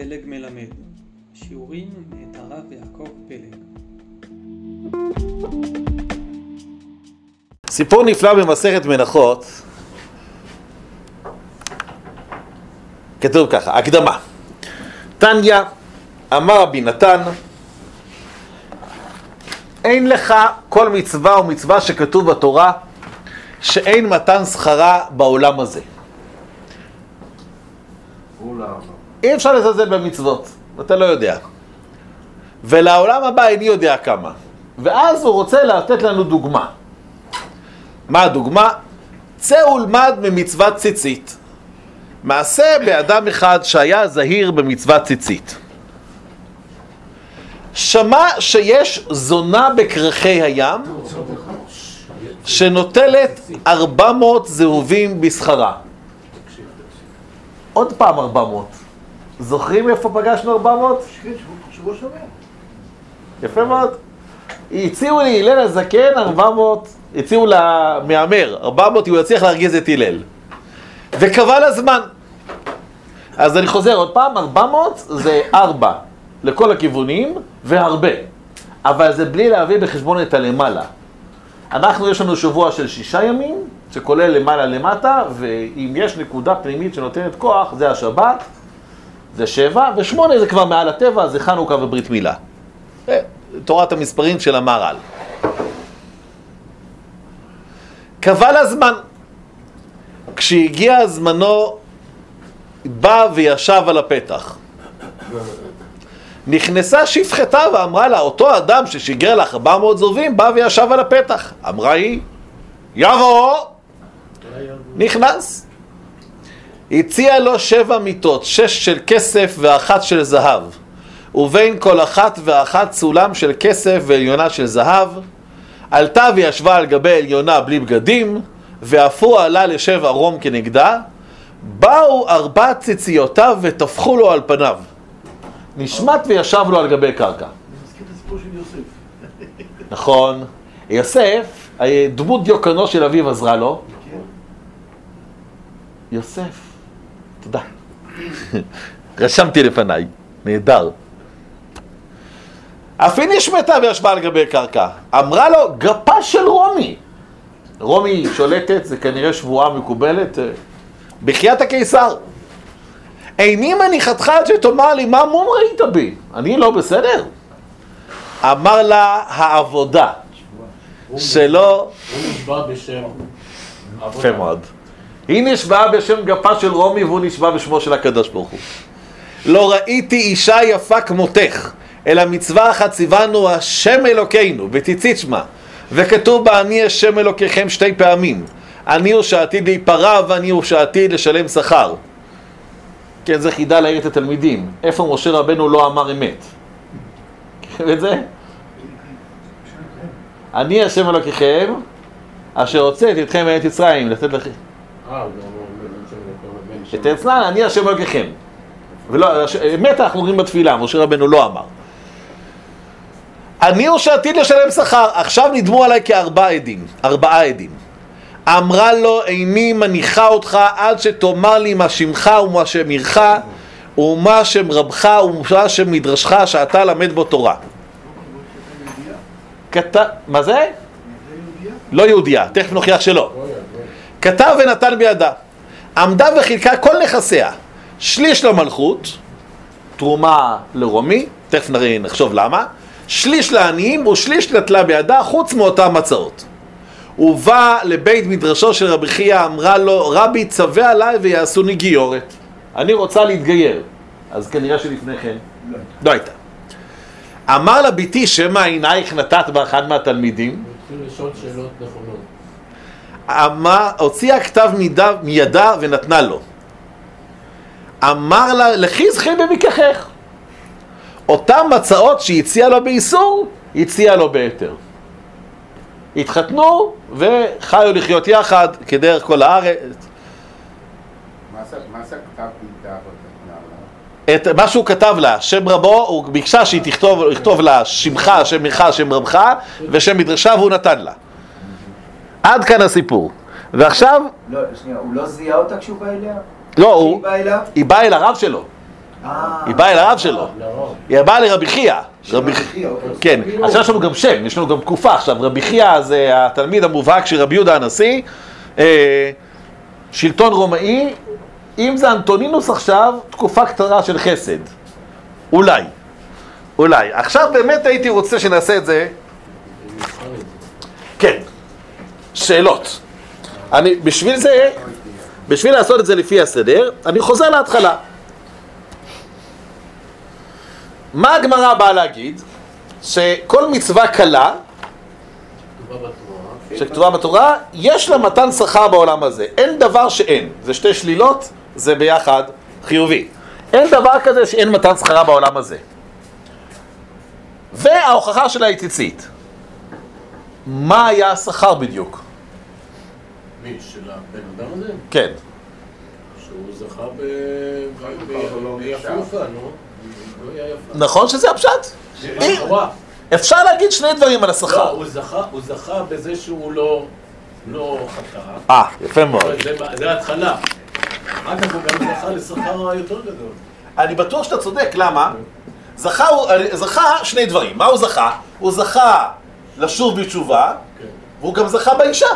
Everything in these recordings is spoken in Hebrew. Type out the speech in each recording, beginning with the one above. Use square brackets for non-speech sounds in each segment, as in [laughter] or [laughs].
פלג מלמד, שיעורים מאת הרב יעקב פלג. סיפור נפלא במסכת מנחות, כתוב ככה, הקדמה. תניא, אמר רבי נתן, אין לך כל מצווה ומצווה שכתוב בתורה שאין מתן שכרה בעולם הזה. אי אפשר לזלזל במצוות, אתה לא יודע. ולעולם הבא איני יודע כמה. ואז הוא רוצה לתת לנו דוגמה. מה הדוגמה? צא ולמד ממצוות ציצית. מעשה באדם אחד שהיה זהיר במצוות ציצית. שמע שיש זונה בכרכי הים שנוטלת 400 זהובים בשכרה. עוד פעם 400. זוכרים איפה פגשנו 400? שבוע שעבר. יפה מאוד. הציעו להלל הזקן 400, הציעו למהמר 400 הוא יצליח להרגיז את הלל. וקבע לה זמן. אז אני חוזר עוד פעם, 400 זה 4 לכל הכיוונים והרבה. אבל זה בלי להביא בחשבון את הלמעלה. אנחנו, יש לנו שבוע של שישה ימים, שכולל למעלה למטה, ואם יש נקודה פנימית שנותנת כוח, זה השבת, זה שבע, ושמונה זה כבר מעל הטבע, זה חנוכה וברית מילה. זה תורת המספרים של המהר"ל. קבע לה זמן. כשהגיע זמנו, בא וישב על הפתח. נכנסה שפחתה ואמרה לה, אותו אדם ששיגר לך 400 זובים, בא וישב על הפתח. אמרה היא, יבוא! נכנס. הציע לו שבע מיטות, שש של כסף ואחת של זהב, ובין כל אחת ואחת סולם של כסף ועליונה של זהב. עלתה וישבה על גבי עליונה בלי בגדים, ואף הוא עלה לשב ערום כנגדה. באו ארבע ציציותיו וטפחו לו על פניו. נשמט וישב לו על גבי קרקע. אני מזכיר את הסיפור של יוסף. נכון. יוסף, דמות דיוקנו של אביו עזרה לו. כן. יוסף, תודה. רשמתי לפניי, נהדר. אף היא נשמטה וישבה על גבי קרקע. אמרה לו, גפה של רומי. רומי שולטת, זה כנראה שבועה מקובלת. אה, בחייאת הקיסר. איני מניחתך עד שתאמר לי, מה מום ראית בי? אני לא בסדר? אמר לה, העבודה. שלא... הוא נשבע בשם יפה מאוד. היא נשבעה בשם גפה של רומי והוא נשבע בשמו של הקדוש ברוך הוא. לא ראיתי אישה יפה כמותך, אלא מצווה אחת ציוונו השם אלוקינו, בציצית שמה. וכתוב בה אני השם אלוקיכם שתי פעמים. אני הוא שעתיד להיפרע ואני הוא שעתיד לשלם שכר. כן, זה חידה להעיר את התלמידים. איפה משה רבנו לא אמר אמת? את זה? אני השם אלוקיכם, אשר הוצאתי אתכם מארץ מצרים, לתת לכם. את אצלן אני השם אלוקיכם. ולא, אמת אנחנו אומרים בתפילה, משה רבנו לא אמר. אני הוא שעתיד לשלם שכר, עכשיו נדמו עליי כארבעה עדים, ארבעה עדים. אמרה לו, איני מניחה אותך עד שתאמר לי מה שמך ומה שם עירך ומה שם רבך ומה שם מדרשך שאתה למד בו תורה. כתב, מה זה? לא יהודייה, תכף נוכיח שלא. כתב ונתן בידה. עמדה וחילקה כל נכסיה. שליש למלכות, תרומה לרומי, תכף נראה, נחשוב למה. שליש לעניים ושליש נטלה בידה, חוץ מאותם הצעות. הוא בא לבית מדרשו של רבי חייא, אמרה לו, רבי צווה עליי ויעשוני גיורת. אני רוצה להתגייר. אז כנראה שלפני כן לא. הייתה. אמר לה ביתי, שמא עינייך נתת באחד מהתלמידים? התחיל לשאול שאלות נכונות. אמר, הוציאה כתב מידה, מידה ונתנה לו. אמר לה, לכי זכי במקחך. אותם הצעות שהציעה לו באיסור, הציעה לו בהיתר. התחתנו וחיו לחיות יחד כדרך כל הארץ. מה זה כתב מידה? את מה שהוא כתב לה, שם רבו, הוא ביקשה שהיא תכתוב לה שמך, שם עירך, שם רבך ושם מדרשה והוא נתן לה. עד כאן הסיפור. ועכשיו, לא, שנייה, הוא לא זיהה אותה כשהוא בא אליה? לא, הוא? היא באה אל הרב שלו. היא באה אל הרב שלו. היא באה לרבי חייא. רבי- אחי, אוקיי. כן, עכשיו יש לנו גם שם, יש לנו גם תקופה. עכשיו, רבי חייא זה התלמיד המובהק של רבי יהודה הנשיא, אה, שלטון רומאי, אם זה אנטונינוס עכשיו, תקופה קצרה של חסד. אולי. אולי. עכשיו באמת הייתי רוצה שנעשה את זה. כן, שאלות. אני, בשביל זה, בשביל לעשות את זה לפי הסדר, אני חוזר להתחלה. מה הגמרא באה להגיד? שכל מצווה קלה. שכתובה בתורה, יש לה מתן שכר בעולם הזה. אין דבר שאין. זה שתי שלילות, זה ביחד חיובי. אין דבר כזה שאין מתן שכרה בעולם הזה. וההוכחה שלה היא ציצית. מה היה השכר בדיוק? מי? של הבן אדם הזה? כן. שהוא זכה ב... ב- הוא לא. ביפופה, נו. לא. נכון שזה הפשט? אם- לכאורה. אפשר להגיד שני דברים על לא, השכר. הוא זכה, הוא זכה בזה שהוא לא, לא חטא. אה, יפה מאוד. זה, זה ההתחלה. אחר כך הוא גם זכה לשכר יותר גדול. אני בטוח שאתה צודק, למה? זכה, הוא- זכה שני דברים. מה הוא זכה? הוא זכה לשוב בתשובה, כן. והוא גם זכה באישה.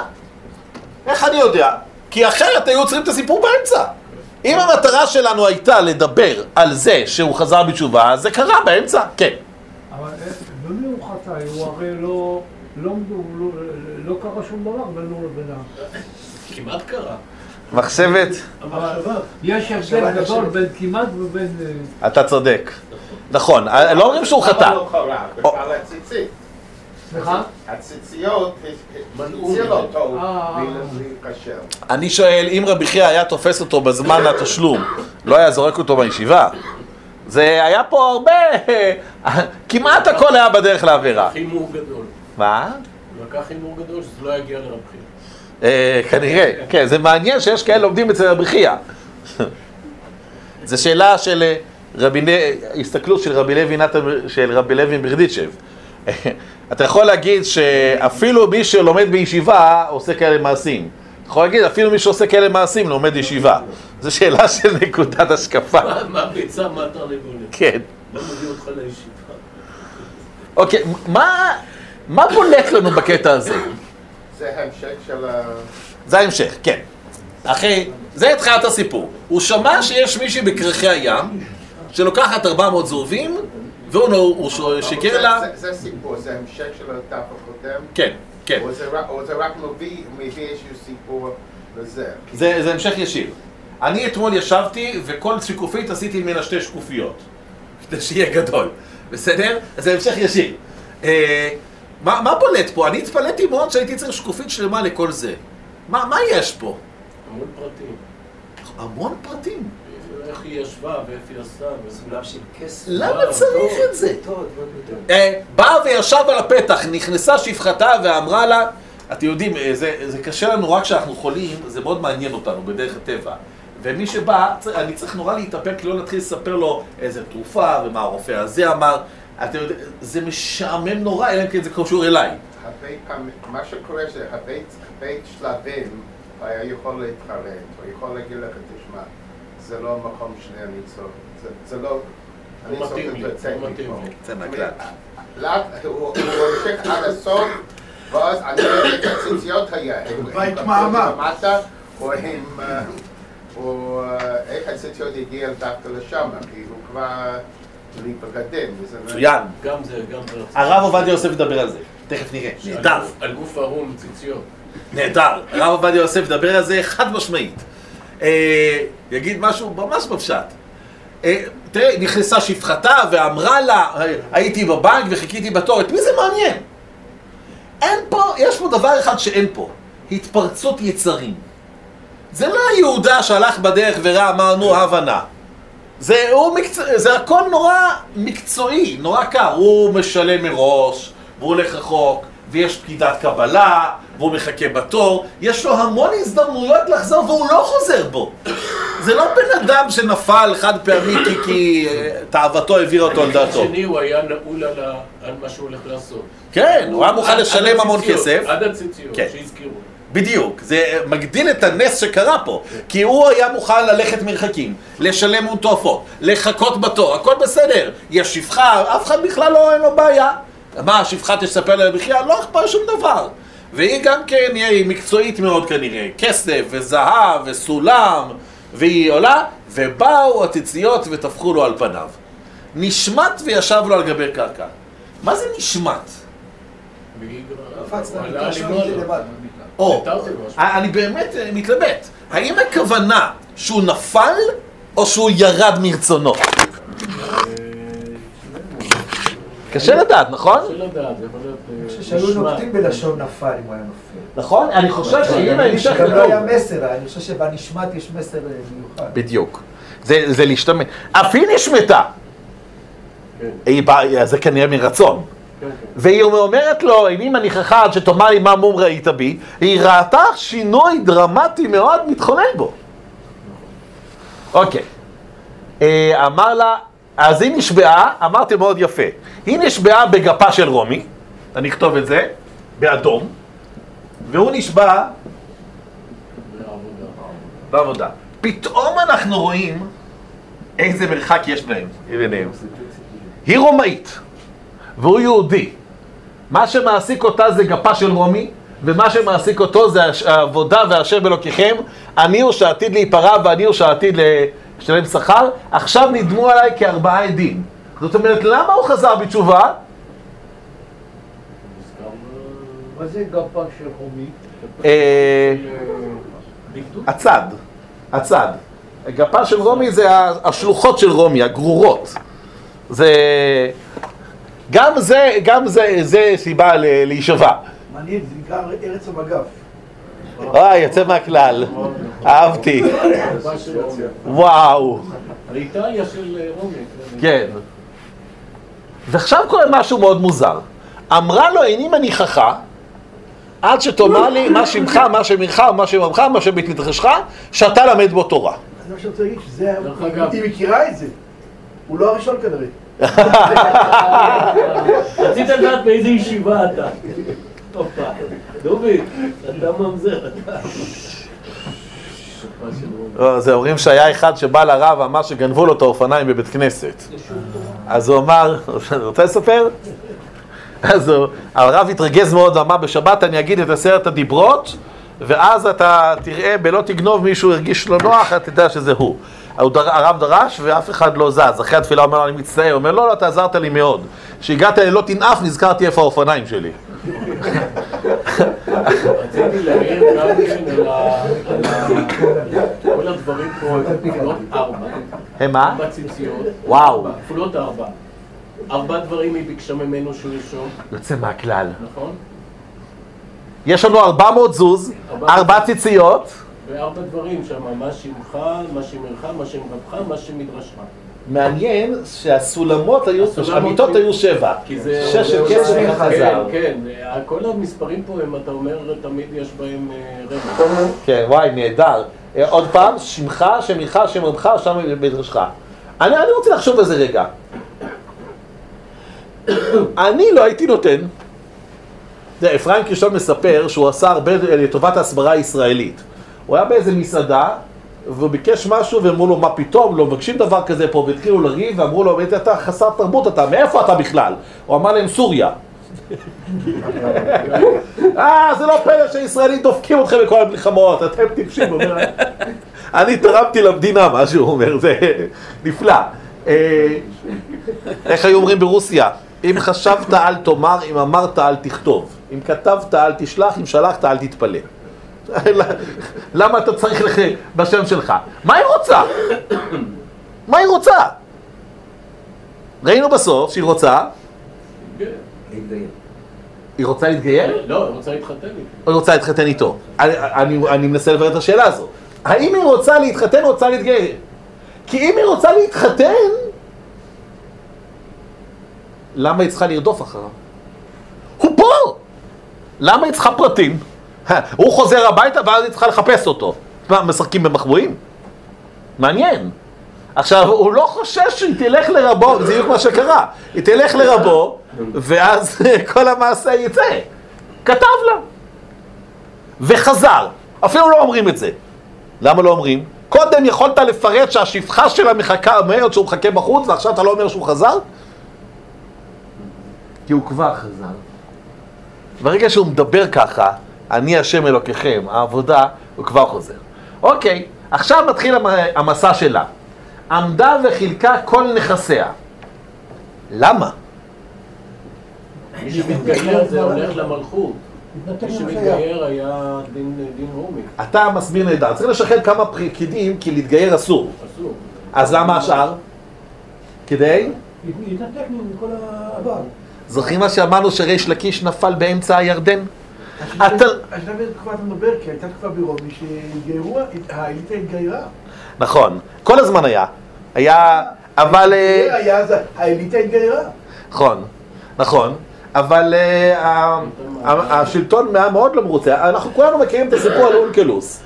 איך אני יודע? כי אחרת היו עוצרים את הסיפור באמצע. אם המטרה שלנו הייתה לדבר על זה שהוא חזר בתשובה, זה קרה באמצע, כן. אבל אה, במי הוא חטא? הוא הרי לא, לא, לא, לא קרה שום דבר בינו לבינה. כמעט קרה. מחשבת. יש הבדל גדול בין כמעט ובין... אה, אתה צודק. נכון, לא אומרים שהוא חטא. סליחה? הציציות מנעו. אותו אה, להיכשל. אני שואל, אם רבי חייא היה תופס אותו בזמן התשלום, לא היה זורק אותו מהישיבה? זה היה פה הרבה, כמעט הכל היה בדרך לעבירה. לקח הימור גדול. מה? הוא לקח הימור גדול שזה לא יגיע לרב חייא. אה, כנראה, כן, זה מעניין שיש כאלה לומדים אצל רבי חייא. זו שאלה של אה, רבי, הסתכלות של רבי לוי נתן, של רבי לוי ברדיצ'ב. [laughs] אתה יכול להגיד שאפילו מי שלומד בישיבה עושה כאלה מעשים. אתה יכול להגיד, אפילו מי שעושה כאלה מעשים לומד ישיבה. זו שאלה של נקודת השקפה. מה- הביצה, מה התרנגולת? כן. לא מביא אותך לישיבה. אוקיי, מה, בולט לנו בקטע הזה? זה המשך של ה... זה ההמשך, כן. אחי, זה התחלת הסיפור. הוא שמע שיש מישהי בכרכי הים, שלוקחת 400 זהובים, והוא נו- הוא שיקר לה... זה- סיפור, זה המשך של הדף הקודם. כן, כן. או זה רק- מביא איזשהו סיפור לזה. זה, המשך ישיר. אני אתמול ישבתי, וכל שקופית עשיתי ממנה שתי שקופיות. כדי שיהיה גדול. בסדר? זה המשך ישיר. אה, מה, מה בולט פה? אני התפלאתי מאוד שהייתי צריך שקופית שלמה לכל זה. מה, מה יש פה? המון פרטים. המון פרטים. איך היא ישבה ואיפה היא עשתה. סולם של כסף. למה צריך את זה? אה, באה וישב על הפתח, נכנסה שפחתה ואמרה לה, אתם יודעים, אה, זה, זה קשה לנו רק כשאנחנו חולים, זה מאוד מעניין אותנו בדרך הטבע. ומי שבא, אני צריך נורא להתאפק, לא להתחיל לספר לו איזה תרופה ומה הרופא הזה אמר. אתם יודעים, זה משעמם נורא, אלא אם כן זה קשור אליי. מה שקורה זה הרבה שלבים הוא היה יכול להתחרט, הוא יכול להגיד לך, תשמע, זה לא המקום שלי, אני צור, זה- זה לא, אני לא לא מתאים מפה. לי. זה. לאט, הוא המשיך עד הסוף, ואז אני לא יודע את הציציות היה, בית מעמד. או הם, או איך הציציות הגיע דווקא לשם, כי הוא כבר בגדים, וזה מצוין. גם זה, גם זה. הרב עובדיה יוסף ידבר על זה. תכף נראה. נהדר. על גוף ערום ציציות. נהדר. הרב עובדיה יוסף ידבר על זה חד משמעית. אה, יגיד משהו ממש בפשט. אה, תראה, נכנסה שפחתה ואמרה לה, הייתי בבנק וחיכיתי בתור, את מי זה מעניין? אין פה, יש פה דבר אחד שאין פה, התפרצות יצרים. זה לא יהודה שהלך בדרך וראה, אמר, נו, הבנה. זה, מקצוע, זה הכל נורא מקצועי, נורא קר. הוא משלם מראש, והוא הולך רחוק, ויש פקידת קבלה, והוא מחכה בתור. יש לו המון הזדמנויות לחזור, והוא לא חוזר בו. זה לא בן אדם שנפל חד פעמי כי, כי אה, תאוותו העבירה אותו על מצד דעתו. שני, הוא היה נעול על ה- על מה שהוא הולך לעשות. כן, הוא היה מוכן עד- לשלם עד המון הציציות, כסף. עד הציציות, כן. שהזכירו. בדיוק, זה מגדיל את הנס שקרה פה, כי הוא היה מוכן ללכת מרחקים, לשלם הון תועפות, לחכות בתור, הכל בסדר, יש שפחה, אף אחד בכלל לא, אין לו בעיה. מה, השפחה תספר לה בחייה? לא אכפת שום דבר. והיא גם כן, היא מקצועית מאוד כנראה, כסף וזהב וסולם, והיא עולה, ובאו הציציות וטפחו לו על פניו. נשמט וישב לו על גבי קרקע. מה זה נשמט? או. אני באמת אה, מתלבט. האם הכוונה שהוא נפל, או שהוא ירד מרצונו? קשה לדעת, נכון? קשה לדעת, זה יכול להיות... אה, שהיו נשמע. נוקטים בלשון נפל אם הוא היה נופל. נכון? אני חושב שאם ההמשך גם לא היה כתוב... מסר, אני חושב שבנשמת יש מסר אה, מיוחד. בדיוק. זה, זה להשתמש. אף היא נשמטה. כן, היא באה- זה כנראה מרצון. כן, כן. והיא אומרת לו, איני מניחך עד שתאמר לי מה מום ראית בי, היא ראתה שינוי דרמטי מאוד מתחולל בו. אוקיי. אה, אמר לה, אז היא נשבעה, אמרתי מאוד יפה, היא נשבעה בגפה של רומי, אני אכתוב את זה, באדום, והוא נשבע בעבודה. פתאום אנחנו רואים איזה מרחק יש בהם, ביניהם. היא רומאית, והוא יהודי. מה שמעסיק אותה זה גפה של רומי, ומה שמעסיק אותו זה העבודה והשם באלוקיכם. אני הוא שעתיד להיפרע ואני הוא שעתיד לשלם שכר. עכשיו נדמו עליי כארבעה עדים. זאת אומרת, למה הוא חזר בתשובה? מה זה גפה של חומי? אה? הצד, הצד. גפה של רומי זה השלוחות של רומי, הגרורות. זה... גם זה, גם זה, זה סיבה להישבע. מעניין, זה נקרא ארץ המגף. וואי, יוצא מהכלל. אהבתי. וואו. האיטליה של אה, רומי. כן. ועכשיו קורה משהו מאוד מוזר. אמרה לו, איני מניחך, עד שתאמר לי מה שמך, מה שמך, מה שממך, מה מדרשך, שאתה למד בו תורה. זה מה שאני רוצה להגיד, שזה. היא מכירה את זה. הוא לא הראשון כנראה. [laughs] רצית לדעת באיזה ישיבה אתה. [laughs] דובי, אתה ממזר. אתה. לא, זה אומרים שהיה אחד שבא לרב ואמר שגנבו לו את האופניים בבית כנסת. אז הוא אמר, רוצה לספר? אז הרב התרגז מאוד ואמר, בשבת אני אגיד את עשרת הדיברות, ואז אתה תראה, בלא תגנוב מישהו הרגיש לא נוח, אתה תדע שזה הוא. הרב דרש ואף אחד לא זז. אחרי התפילה אומר לו, אני מצטער. הוא אומר, לא, לא, אתה עזרת לי מאוד. כשהגעת ללא תנאף, נזכרתי איפה האופניים שלי. רציתי להעיר גם כן על כל הדברים פה הם כפולות ארבע. הם מה? ארבע ציציות. וואו. כפולות ארבע. ארבע דברים היא ביקשה ממנו שהוא ירשום, יוצא מהכלל. נכון? יש לנו 400 זוז, ארבע ציציות. וארבע דברים שם, מה שמך, מה שמך, מה שם רבך, מה שם מדרשך. מעניין שהסולמות היו, המיטות היו- שבע. שש של כסף כן, זהב. כן, כן. כל המספרים פה הם, אתה אומר, תמיד יש בהם אה, רווח. כן, וואי, נהדר. אה, עוד פעם, שמך, שמך, שם רבך, שם מדרשך. אני, אני רוצה לחשוב על זה רגע. אני לא הייתי נותן. זה, אפרים קרישון מספר שהוא עשה הרבה לטובת ההסברה הישראלית. הוא היה באיזה מסעדה, והוא ביקש משהו, ואמרו לו, מה פתאום, לא מבקשים דבר כזה פה, והתחילו לריב, ואמרו לו, "באמת, אתה חסר תרבות אתה, מאיפה אתה בכלל? הוא אמר להם, סוריה. [laughs] אה, זה לא פלא שהישראלים דופקים אתכם בכל המלחמות, אתם טיפשים. הוא אומר, אני תרמתי למדינה, מה שהוא אומר, זה נפלא. אה, איך היו אומרים ברוסיה? אם חשבת אל תאמר, אם אמרת אל תכתוב. אם כתבת אל תשלח, אם שלחת אל תתפלא. [laughs] למה אתה צריך לך בשם שלך? מה היא רוצה? מה היא רוצה? ראינו בסוף שהיא רוצה, כן. היא רוצה להתגייר? לא, היא רוצה להתחתן איתי. או היא רוצה להתחתן איתו? אני, אני, אני מנסה לברר את השאלה הזו. האם היא רוצה להתחתן או רוצה להתגייר? כי אם היא רוצה להתחתן, למה היא צריכה לרדוף אחריו? הוא פה! למה היא צריכה פרטים? הוא חוזר הביתה ואז היא צריכה לחפש אותו. מה, משחקים במחבואים? מעניין. עכשיו, הוא לא חושש שהיא תלך לרבו, זה בדיוק מה שקרה. היא תלך לרבו, ואז [laughs] כל המעשה יצא. כתב לה. וחזר. אפילו לא אומרים את זה. למה לא אומרים? קודם יכולת לפרט שהשפחה שלה מחכה, אומרת שהוא מחכה בחוץ, ועכשיו אתה לא אומר שהוא חזר? כי הוא כבר חזר. ברגע שהוא מדבר ככה, אני השם אלוקיכם, העבודה, הוא כבר חוזר. אוקיי, עכשיו מתחיל המ- המסע שלה. עמדה וחילקה כל נכסיה. למה? מי שמתגייר זה הולך למלכות. מי. שמתגייר היה דין דין רומי. אתה מסביר נהדר. צריך לשחרר כמה פקידים, כי להתגייר אסור. אסור. אז למה השאר? כדי? להתנתק מכל העבר. זוכרים מה שאמרנו שריש לקיש נפל באמצע הירדן? השאלה אתה- השאלה באיזה תקופה אתה מדבר, כי הייתה תקופה ברומי שהתגיירו, האליטה התגיירה. נכון, כל הזמן היה. היה, אבל... אה, היה, אז האליטה התגיירה. נכון, נכון, אבל אה, השלטון היה מאוד לא מרוצה. אנחנו כולנו מכירים את הסיפור על אונקלוס.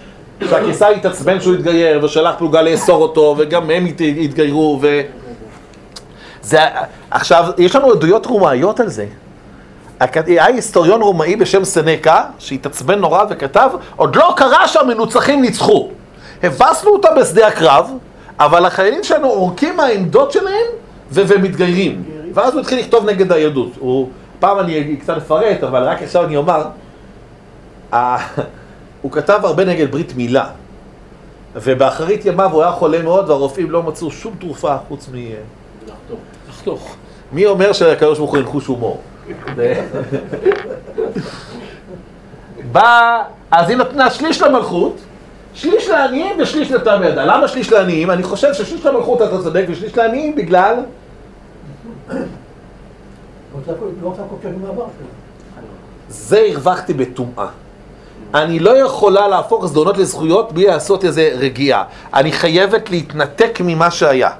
שהקיסר התעצבן שהוא התגייר ושלח פלוגה לאסור אותו וגם הם הת- התגיירו ו... זה, עכשיו, יש לנו עדויות רומאיות על זה. היה היסטוריון רומאי בשם סנקה, שהתעצבן נורא וכתב, עוד לא קרה שהמנוצחים ניצחו. הבסנו אותם בשדה הקרב, אבל החיילים שלנו עורקים מהעמדות שלהם ו- ומתגיירים. ואז הוא התחיל לכתוב נגד היהדות. הוא, פעם אני קצת אפרט, אבל רק עכשיו אני אומר, [laughs] הוא כתב הרבה נגד ברית מילה. ובאחרית ימיו הוא היה חולה מאוד, והרופאים לא מצאו שום תרופה חוץ מ... לחתוך. לחתוך. מי אומר שהקדוש ברוך הוא אין חוש הומור? בא, אז היא נתנה שליש למלכות, שליש לעניים ושליש לתם ידה. למה שליש לעניים? אני חושב ששליש למלכות אתה צודק ושליש לעניים בגלל... לא. זה הרווחתי בטומאה. אני לא יכולה להפוך זדונות לזכויות בלי לעשות איזה רגיעה. אני חייבת להתנתק ממה שהיה.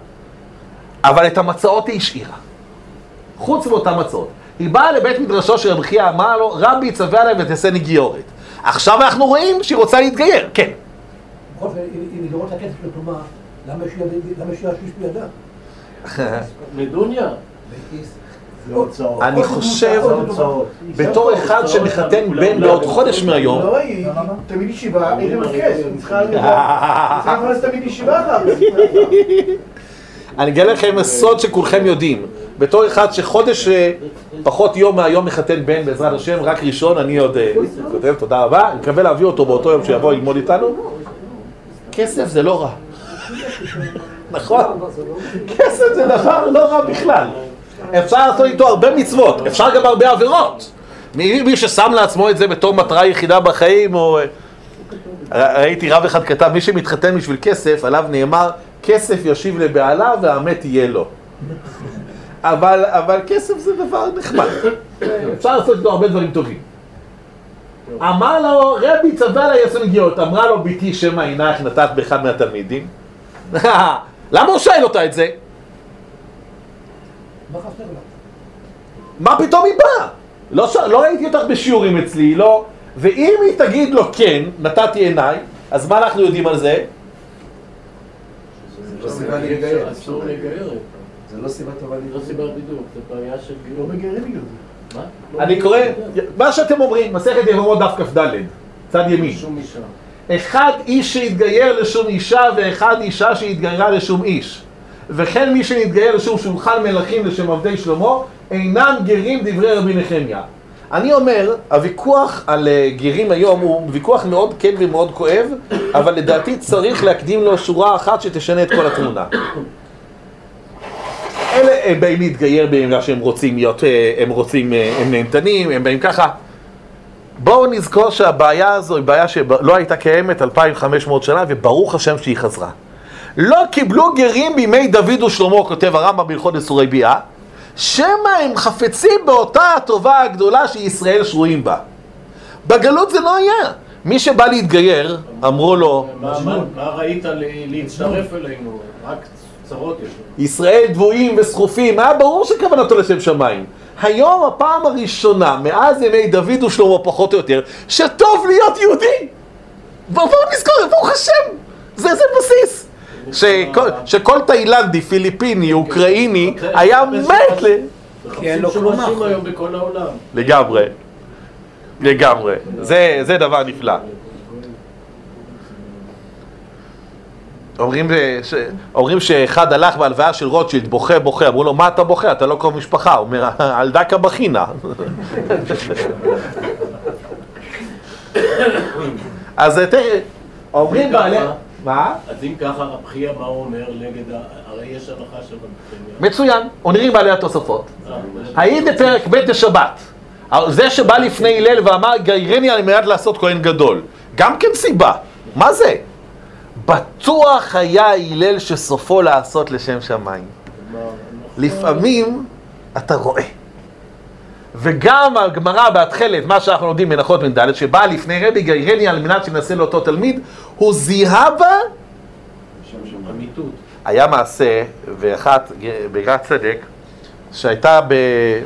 אבל את המצעות היא השאירה. חוץ מאותן מצעות. היא באה לבית מדרשו של רבי חייא, אמרה לו, רבי צווה עליי ותעשני גיורת. עכשיו אנחנו רואים שהיא רוצה להתגייר, כן. בכל אופן, אם היא לא רוצה כסף של תרומה, למה יש לה- למה יש לה שליש בידה? הוצאות. אני חושב. בתור אחד שמחתן בן בעוד חודש מהיום, לא, היא תמיד ישיבה, היא צריכה היא צריכה לפרנס תמיד ישיבה אחר. אני אגלה לכם סוד שכולכם יודעים. בתור אחד שחודש אה, פחות יום מהיום מחתן בן, בעזרת השם, רק ראשון, אני עוד אה, כותב, תודה רבה. אני מקווה להביא אותו באותו יום שיבוא ללמוד איתנו. כסף זה לא רע. [laughs] נכון? כסף זה דבר לא רע בכלל. אפשר לעשות איתו הרבה מצוות, אפשר גם הרבה עבירות. מי ששם לעצמו את זה בתור מטרה יחידה בחיים, או... ר- ראיתי רב אחד כתב, מי שמתחתן בשביל כסף, עליו נאמר, כסף ישיב לבעלה והמת יהיה לו. אבל, אבל כסף זה דבר נחמד. אפשר לעשות איתו הרבה דברים טובים. אמר לו, רבי צווה לה יעשה נגיעות, אמרה לו, ביתי שמא עינייך נתת באחד מהתלמידים? למה הוא שואל אותה את זה? מה פתאום היא באה? לא, ש... לא ראיתי אותך בשיעורים אצלי, לא... ואם היא תגיד לו כן, נתתי עיניי, אז מה אנחנו יודעים על זה? זה לא סיבה לגייר. זה לא סיבה טובה בדיוק, זה בעיה של לא. מגיירים בגלל זה. מה? לא אני קורא. מה שאתם אומרים, מסכת יבמות דף כ"ד, צד ימין. שום אישה. אחד איש שהתגייר לשום אישה ואחד אישה שהתגיירה לשום איש. וכן מי שנתגייר לשום שולחן מלכים לשם עבדי שלמה, אינם גרים דברי רבי נחמיה. אני אומר, הוויכוח על אה, גרים היום הוא ויכוח מאוד כן ומאוד כואב, אבל לדעתי צריך להקדים לו שורה אחת שתשנה את כל התמונה. אלה הם באים להתגייר בגלל שהם רוצים להיות, אה, הם רוצים, אה, הם נהנתנים, הם באים ככה. בואו נזכור שהבעיה הזו היא בעיה שלא הייתה קיימת 2,500 שנה, וברוך השם שהיא חזרה. לא קיבלו גרים בימי דוד ושלמה, כותב הרמב"ם בהלכות איסורי ביאה, שמא הם חפצים באותה הטובה הגדולה שישראל שרויים בה. בגלות זה לא היה. מי שבא להתגייר, אמרו לו, מה- ראית להצטרף אלינו? רק צרות יש לנו. ישראל דבויים וסחופים, היה ברור שכוונתו לשם שמיים. היום הפעם הראשונה, מאז ימי דוד ושלמה פחות או יותר, שטוב להיות יהודי. בואו בוא נזכור, ברוך השם, זה, זה בסיס. שכל, שכל תאילנדי, פיליפיני, אוקראיני, היה מת ל... כי אין לו מחפשים כלום. היום בכל העולם. לגמרי. לגמרי. זה, זה דבר נפלא. אומרים, ש... אומרים שאחד הלך בהלוויה של רוטשילד, בוכה בוכה, אמרו לו מה אתה בוכה? אתה לא קרוב משפחה, הוא אומר על דקה בחינה. אז תראה, אומרים בעלי... מה? אז אם ככה, הבכייה, מה הוא אומר נגד ה... הרי יש הלכה של הבכייה. מצוין, עונים בעלי התוספות. האם בפרק ב' בשבת, זה שבא לפני הלל ואמר גיירני על מנת לעשות כהן גדול, גם כן סיבה, מה זה? בטוח היה הלל שסופו לעשות לשם שמיים. לפעמים אתה רואה. וגם הגמרא בהתחלת, מה שאנחנו לומדים מנחות מ"ד, שבא לפני רבי גיירני על מנת שנעשה לאותו תלמיד, הוא זיהה בה. היה מעשה, ואחת, בגלל צדק, שהייתה, ב...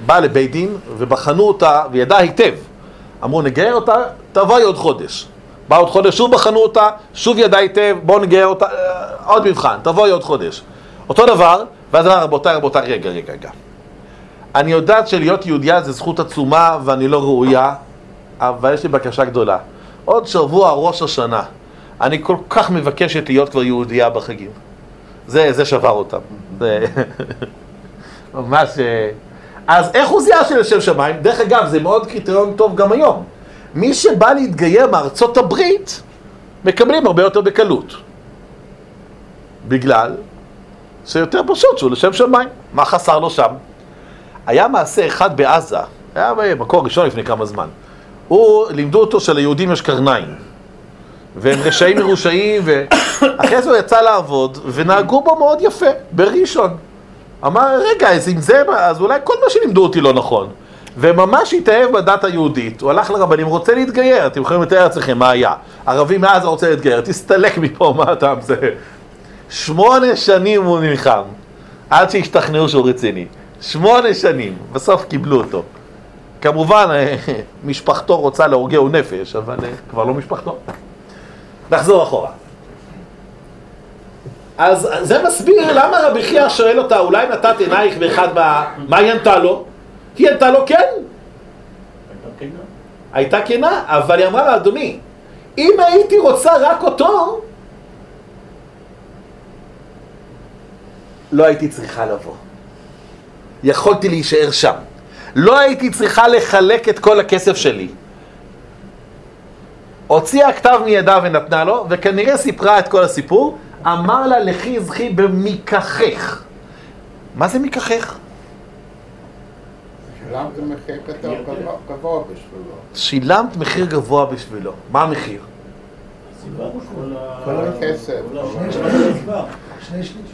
באה לבית דין, ובחנו אותה, וידעה היטב. אמרו, נגייר אותה, תבואי עוד חודש. בא עוד חודש, שוב בחנו אותה, שוב ידעה היטב, בואו נגייר אותה, אה, עוד מבחן, תבואי עוד חודש. אותו דבר, ואז אמר, רבותיי, רבותיי, רגע, רגע, רגע. אני יודעת שלהיות יהודייה זה זכות עצומה, ואני לא ראויה, אבל יש לי בקשה גדולה. עוד שבוע ראש השנה. אני כל כך מבקשת להיות כבר יהודייה בחגים. זה, זה שבר אותם. זה [laughs] ממש... אה, אז איך הוא זיהה של שם שמיים? דרך אגב, זה מאוד קריטריון טוב גם היום. מי שבא להתגייר מארצות הברית, מקבלים הרבה יותר בקלות. בגלל שיותר פשוט שהוא לשם שמיים. מה חסר לו שם? היה מעשה אחד בעזה, היה במקור ראשון לפני כמה זמן. הוא, לימדו אותו שליהודים יש קרניים. והם רשעים מרושעים, ואחרי זה הוא יצא לעבוד, ונהגו בו מאוד יפה, בראשון. אמר, רגע, אז אם זה, אז אולי כל מה שלימדו אותי לא נכון. וממש התאהב בדת היהודית, הוא הלך לרבנים, רוצה להתגייר, אתם יכולים לתאר לעצמכם מה היה. ערבי מעזה רוצה להתגייר, תסתלק מפה, מה אתה זה? שמונה שנים הוא נלחם, עד שהשתכנעו שהוא רציני. שמונה שנים, בסוף קיבלו אותו. כמובן, [laughs] משפחתו רוצה להורגהו נפש, אבל אה, כבר לא משפחתו. נחזור אחורה. אז זה מסביר למה רבי חייא שואל אותה, אולי נתת עינייך באחד מה... מה היא ענתה לו? היא ענתה לו כן. הייתה כנה. הייתה כנה, אבל היא אמרה לה, אדוני, אם הייתי רוצה רק אותו, לא הייתי צריכה לבוא. יכולתי להישאר שם. לא הייתי צריכה לחלק את כל הכסף שלי. הוציאה כתב מידה ונתנה לו, וכנראה סיפרה את כל הסיפור. אמר לה, לכי זכי במיקחך. מה זה מיקחך? מחיר גבוה- בשבילו? שילמת מחיר גבוה בשבילו. מה המחיר? כל הכסף.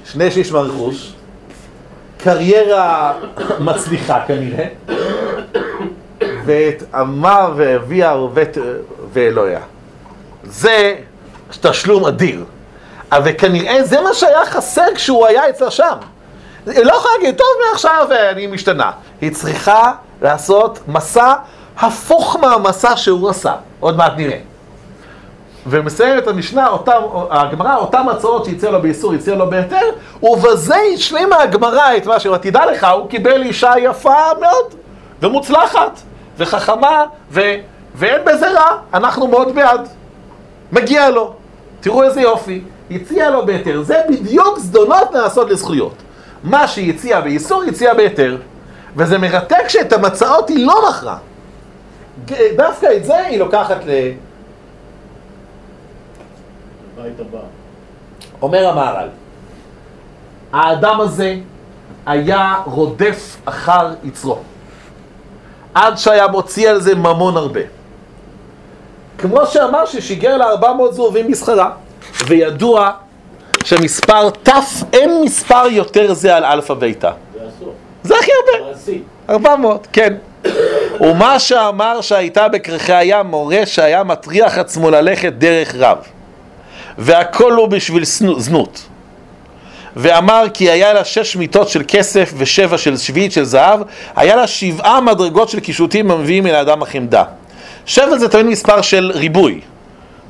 שני שליש. מהרכוש, קריירה מצליחה כנראה, ואת עמה ואביה ואלוהיה. זה תשלום אדיר. אבל כנראה זה מה שהיה חסר כשהוא היה אצלה שם. היא לא יכולה להגיד, טוב, מעכשיו אני משתנה. היא צריכה לעשות מסע הפוך מהמסע שהוא עשה. עוד מעט נראה. את המשנה, אותם, הגמרא, אותם הצעות שהציע לו באיסור, הציע לו בהיתר, ובזה השלימה הגמרא את מה שאומר, תדע לך, הוא קיבל אישה יפה מאוד, ומוצלחת, וחכמה, ו, ואין בזה רע, אנחנו מאוד בעד. מגיע לו. תראו איזה יופי, הציע לו בהיתר. זה בדיוק זדונות נעשות לזכויות. מה שהיא הציעה באיסור, היא הציעה בהיתר. וזה מרתק שאת המצעות היא לא מכרה. דווקא את זה היא לוקחת ל... הבית הבא. אומר המהר"ל, האדם הזה היה רודף אחר יצרו, עד שהיה מוציא על זה ממון הרבה. כמו שאמר ששיגר לה 400 זהובים בשכרה, וידוע שמספר ת' אין מספר יותר זה על אלפא ביתא. זה הסוף. זה הכי הרבה. מעשי. 400, כן. ומה שאמר שהייתה בכרכי הים מורה שהיה מטריח עצמו ללכת דרך רב. והכל הוא בשביל זנות. ואמר כי היה לה שש מיטות של כסף ושבע של שביעית של זהב, היה לה שבעה מדרגות של קישוטים המביאים אל האדם החמדה. שבע זה תמיד מספר של ריבוי.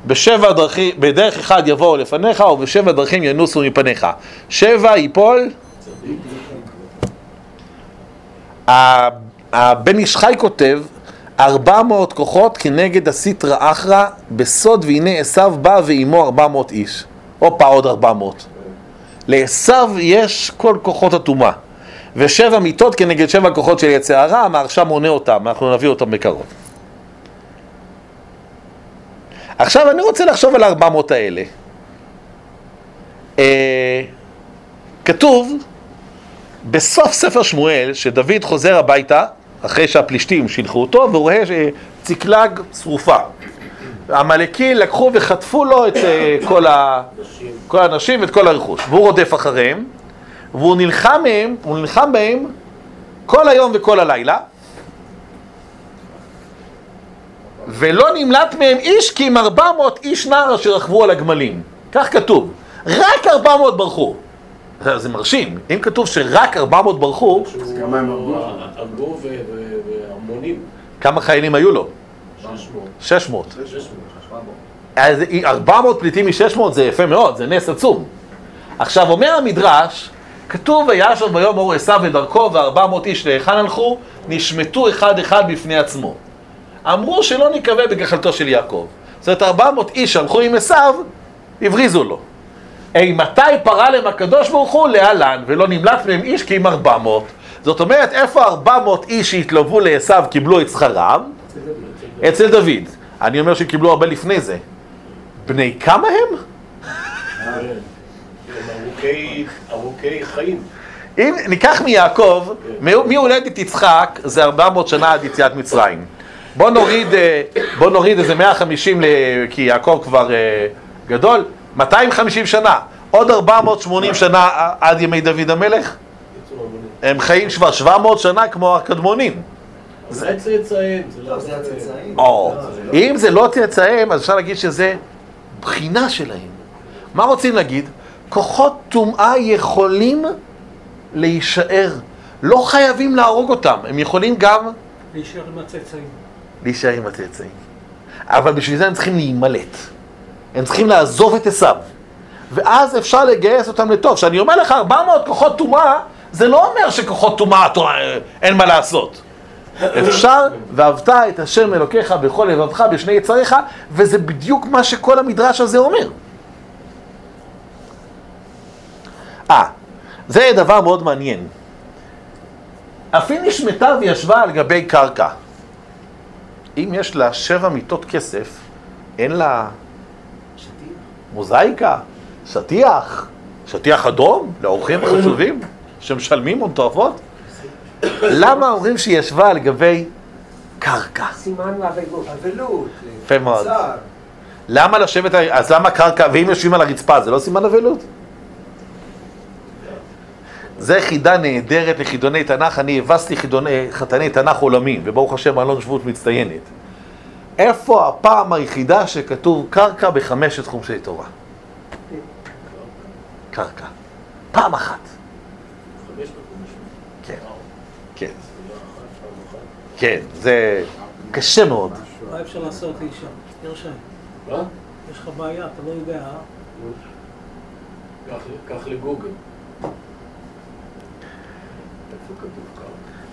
בשבע דרכים, בדרך אחד יבואו לפניך ובשבע דרכים ינוסו מפניך. שבע ייפול הבן איש חי כותב, ארבע מאות כוחות כנגד הסיטרא אחרא בסוד והנה עשיו בא ארבע מאות איש. הופה עוד ארבע מאות. לעשיו יש כל כוחות הטומאה. ושבע מיטות כנגד שבע כוחות של יצא הרע, המהרשע מונה אותם, אנחנו נביא אותם בקרוב. עכשיו אני רוצה לחשוב על הארבע מאות האלה. אה, כתוב בסוף ספר שמואל שדוד חוזר הביתה אחרי שהפלישתים שילחו אותו ורואה שציקלג שרופה. העמלקים לקחו וחטפו לו את אה, כל, ה... כל האנשים ואת כל הרכוש והוא רודף אחריהם והוא נלחם מהם, נלחם בהם כל היום וכל הלילה ולא נמלט מהם איש כי אם ארבע מאות איש נער אשר רכבו על הגמלים כך כתוב רק ארבע מאות ברחו זה זה מרשים, אם כתוב שרק ארבע מאות ברחו אז כמה הם הרגו? והמונים. כמה חיילים היו לו? 600. 600 600. אז 400 פליטים מ-600 זה יפה מאוד, זה נס עצום. עכשיו אומר המדרש, כתוב וישב ביום אור עשיו ודרכו ו-400 איש להיכן הלכו, נשמטו אחד אחד בפני עצמו. אמרו שלא נקווה בגחלתו של יעקב. זאת אומרת 400 איש שהלכו עם עשיו, הבריזו לו. אימתי פרה להם הקדוש ברוך הוא להלן, ולא נמלט מהם איש כי אם 400. זאת אומרת, איפה 400 איש שהתלוו לעשיו קיבלו את שכרם? אצל דוד. אני אומר שקיבלו הרבה לפני זה. בני כמה הם? ארוכי- חיים. אם ניקח מיעקב, מ- מהולדת יצחק זה 400 שנה עד יציאת מצרים. בוא נוריד, אה, בוא נוריד איזה 150, ל- כי יעקב כבר אה, גדול, 250 שנה. עוד 480 שנה עד ימי דוד המלך. הם חיים כבר 700 שנה כמו הקדמונים. זה צאצאים. זה לא הצאצאים. או, אם זה לא צאצאיהם, אז אפשר להגיד שזה בחינה שלהם. מה רוצים להגיד? כוחות טומאה יכולים להישאר. לא חייבים להרוג אותם, הם יכולים גם להישאר עם הצאצאים. להישאר עם הצאצאים. אבל בשביל זה הם צריכים להימלט. הם צריכים לעזוב את עשיו. ואז אפשר לגייס אותם לטוב. כשאני אומר לך 400 כוחות טומאה, זה לא אומר שכוחות טומאה אין מה לעשות. אפשר, ואהבת את השם אלוקיך בכל לבבך בשני יצריך, וזה בדיוק מה שכל המדרש הזה אומר. אה, זה דבר מאוד מעניין. אפי נשמטה וישבה על גבי קרקע. אם יש לה שבע מיטות כסף, אין לה מוזאיקה, שטיח, שטיח אדום לאורחים [coughs] חשובים שמשלמים הון תועפות? למה אומרים שהיא ישבה על גבי קרקע? סימן ואבלות. אבלות. יפה מאוד. למה לשבת, אז למה קרקע, ואם יושבים על הרצפה זה לא סימן אבלות? זה חידה נהדרת לחידוני תנ"ך, אני הבסתי חידוני, חתני תנ"ך עולמיים, וברוך השם אלון שבות מצטיינת. איפה הפעם היחידה שכתוב קרקע בחמשת חומשי תורה? קרקע. פעם אחת. כן, כן. כן, זה קשה מאוד. מה אפשר לעשות לאישה? ירשי, מה? יש לך בעיה, אתה לא יודע, אה? קח- קח לגוגל.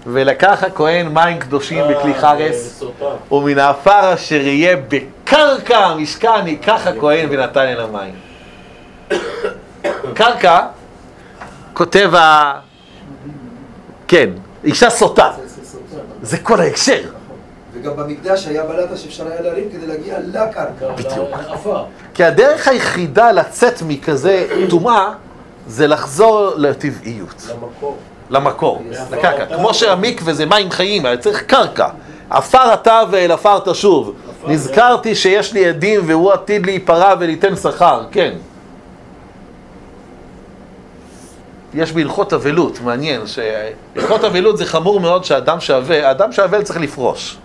ולקח הכהן מים קדושים בכלי אה, חרס, בסוטה. ומן העפר אשר יהיה בקרקע המשכן ייקח הכהן ונתן אל המים. קרקע, כותב ה... כן, אישה סוטה, זה כל ההקשר. וגם במקדש היה בלטה שאפשר היה להרים כדי להגיע לקרקע. בדיוק. כי הדרך היחידה לצאת מכזה טומאה זה לחזור לטבעיות, למקור. למקור, לקרקע. כמו שהמקווה זה מים חיים, היה צריך קרקע. עפר אתה ואל עפר תשוב. נזכרתי שיש לי עדים והוא עתיד להיפרע וליתן שכר, כן. יש בהלכות אבלות, מעניין, שהלכות אבלות זה חמור מאוד שאדם שאבל, אדם שאבל צריך לפרוש.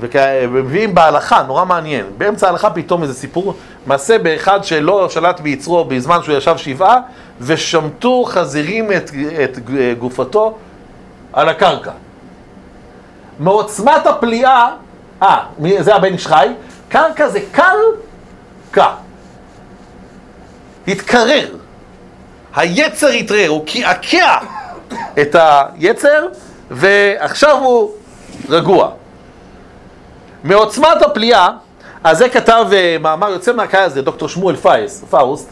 ומביאים בהלכה, נורא מעניין. באמצע ההלכה פתאום איזה סיפור, מעשה באחד שלא שלט ביצרו בזמן שהוא ישב שבעה, ושמטו חזירים את, את גופתו על הקרקע. מעוצמת הפליאה, אה, זה הבן איש חי, קרקע זה קרקע. התקרר. היצר התרר, הוא קעקע את היצר, ועכשיו הוא רגוע. מעוצמת הפליאה, אז זה כתב אה, מאמר יוצא מהכלל הזה, דוקטור שמואל פייס, פאוסט.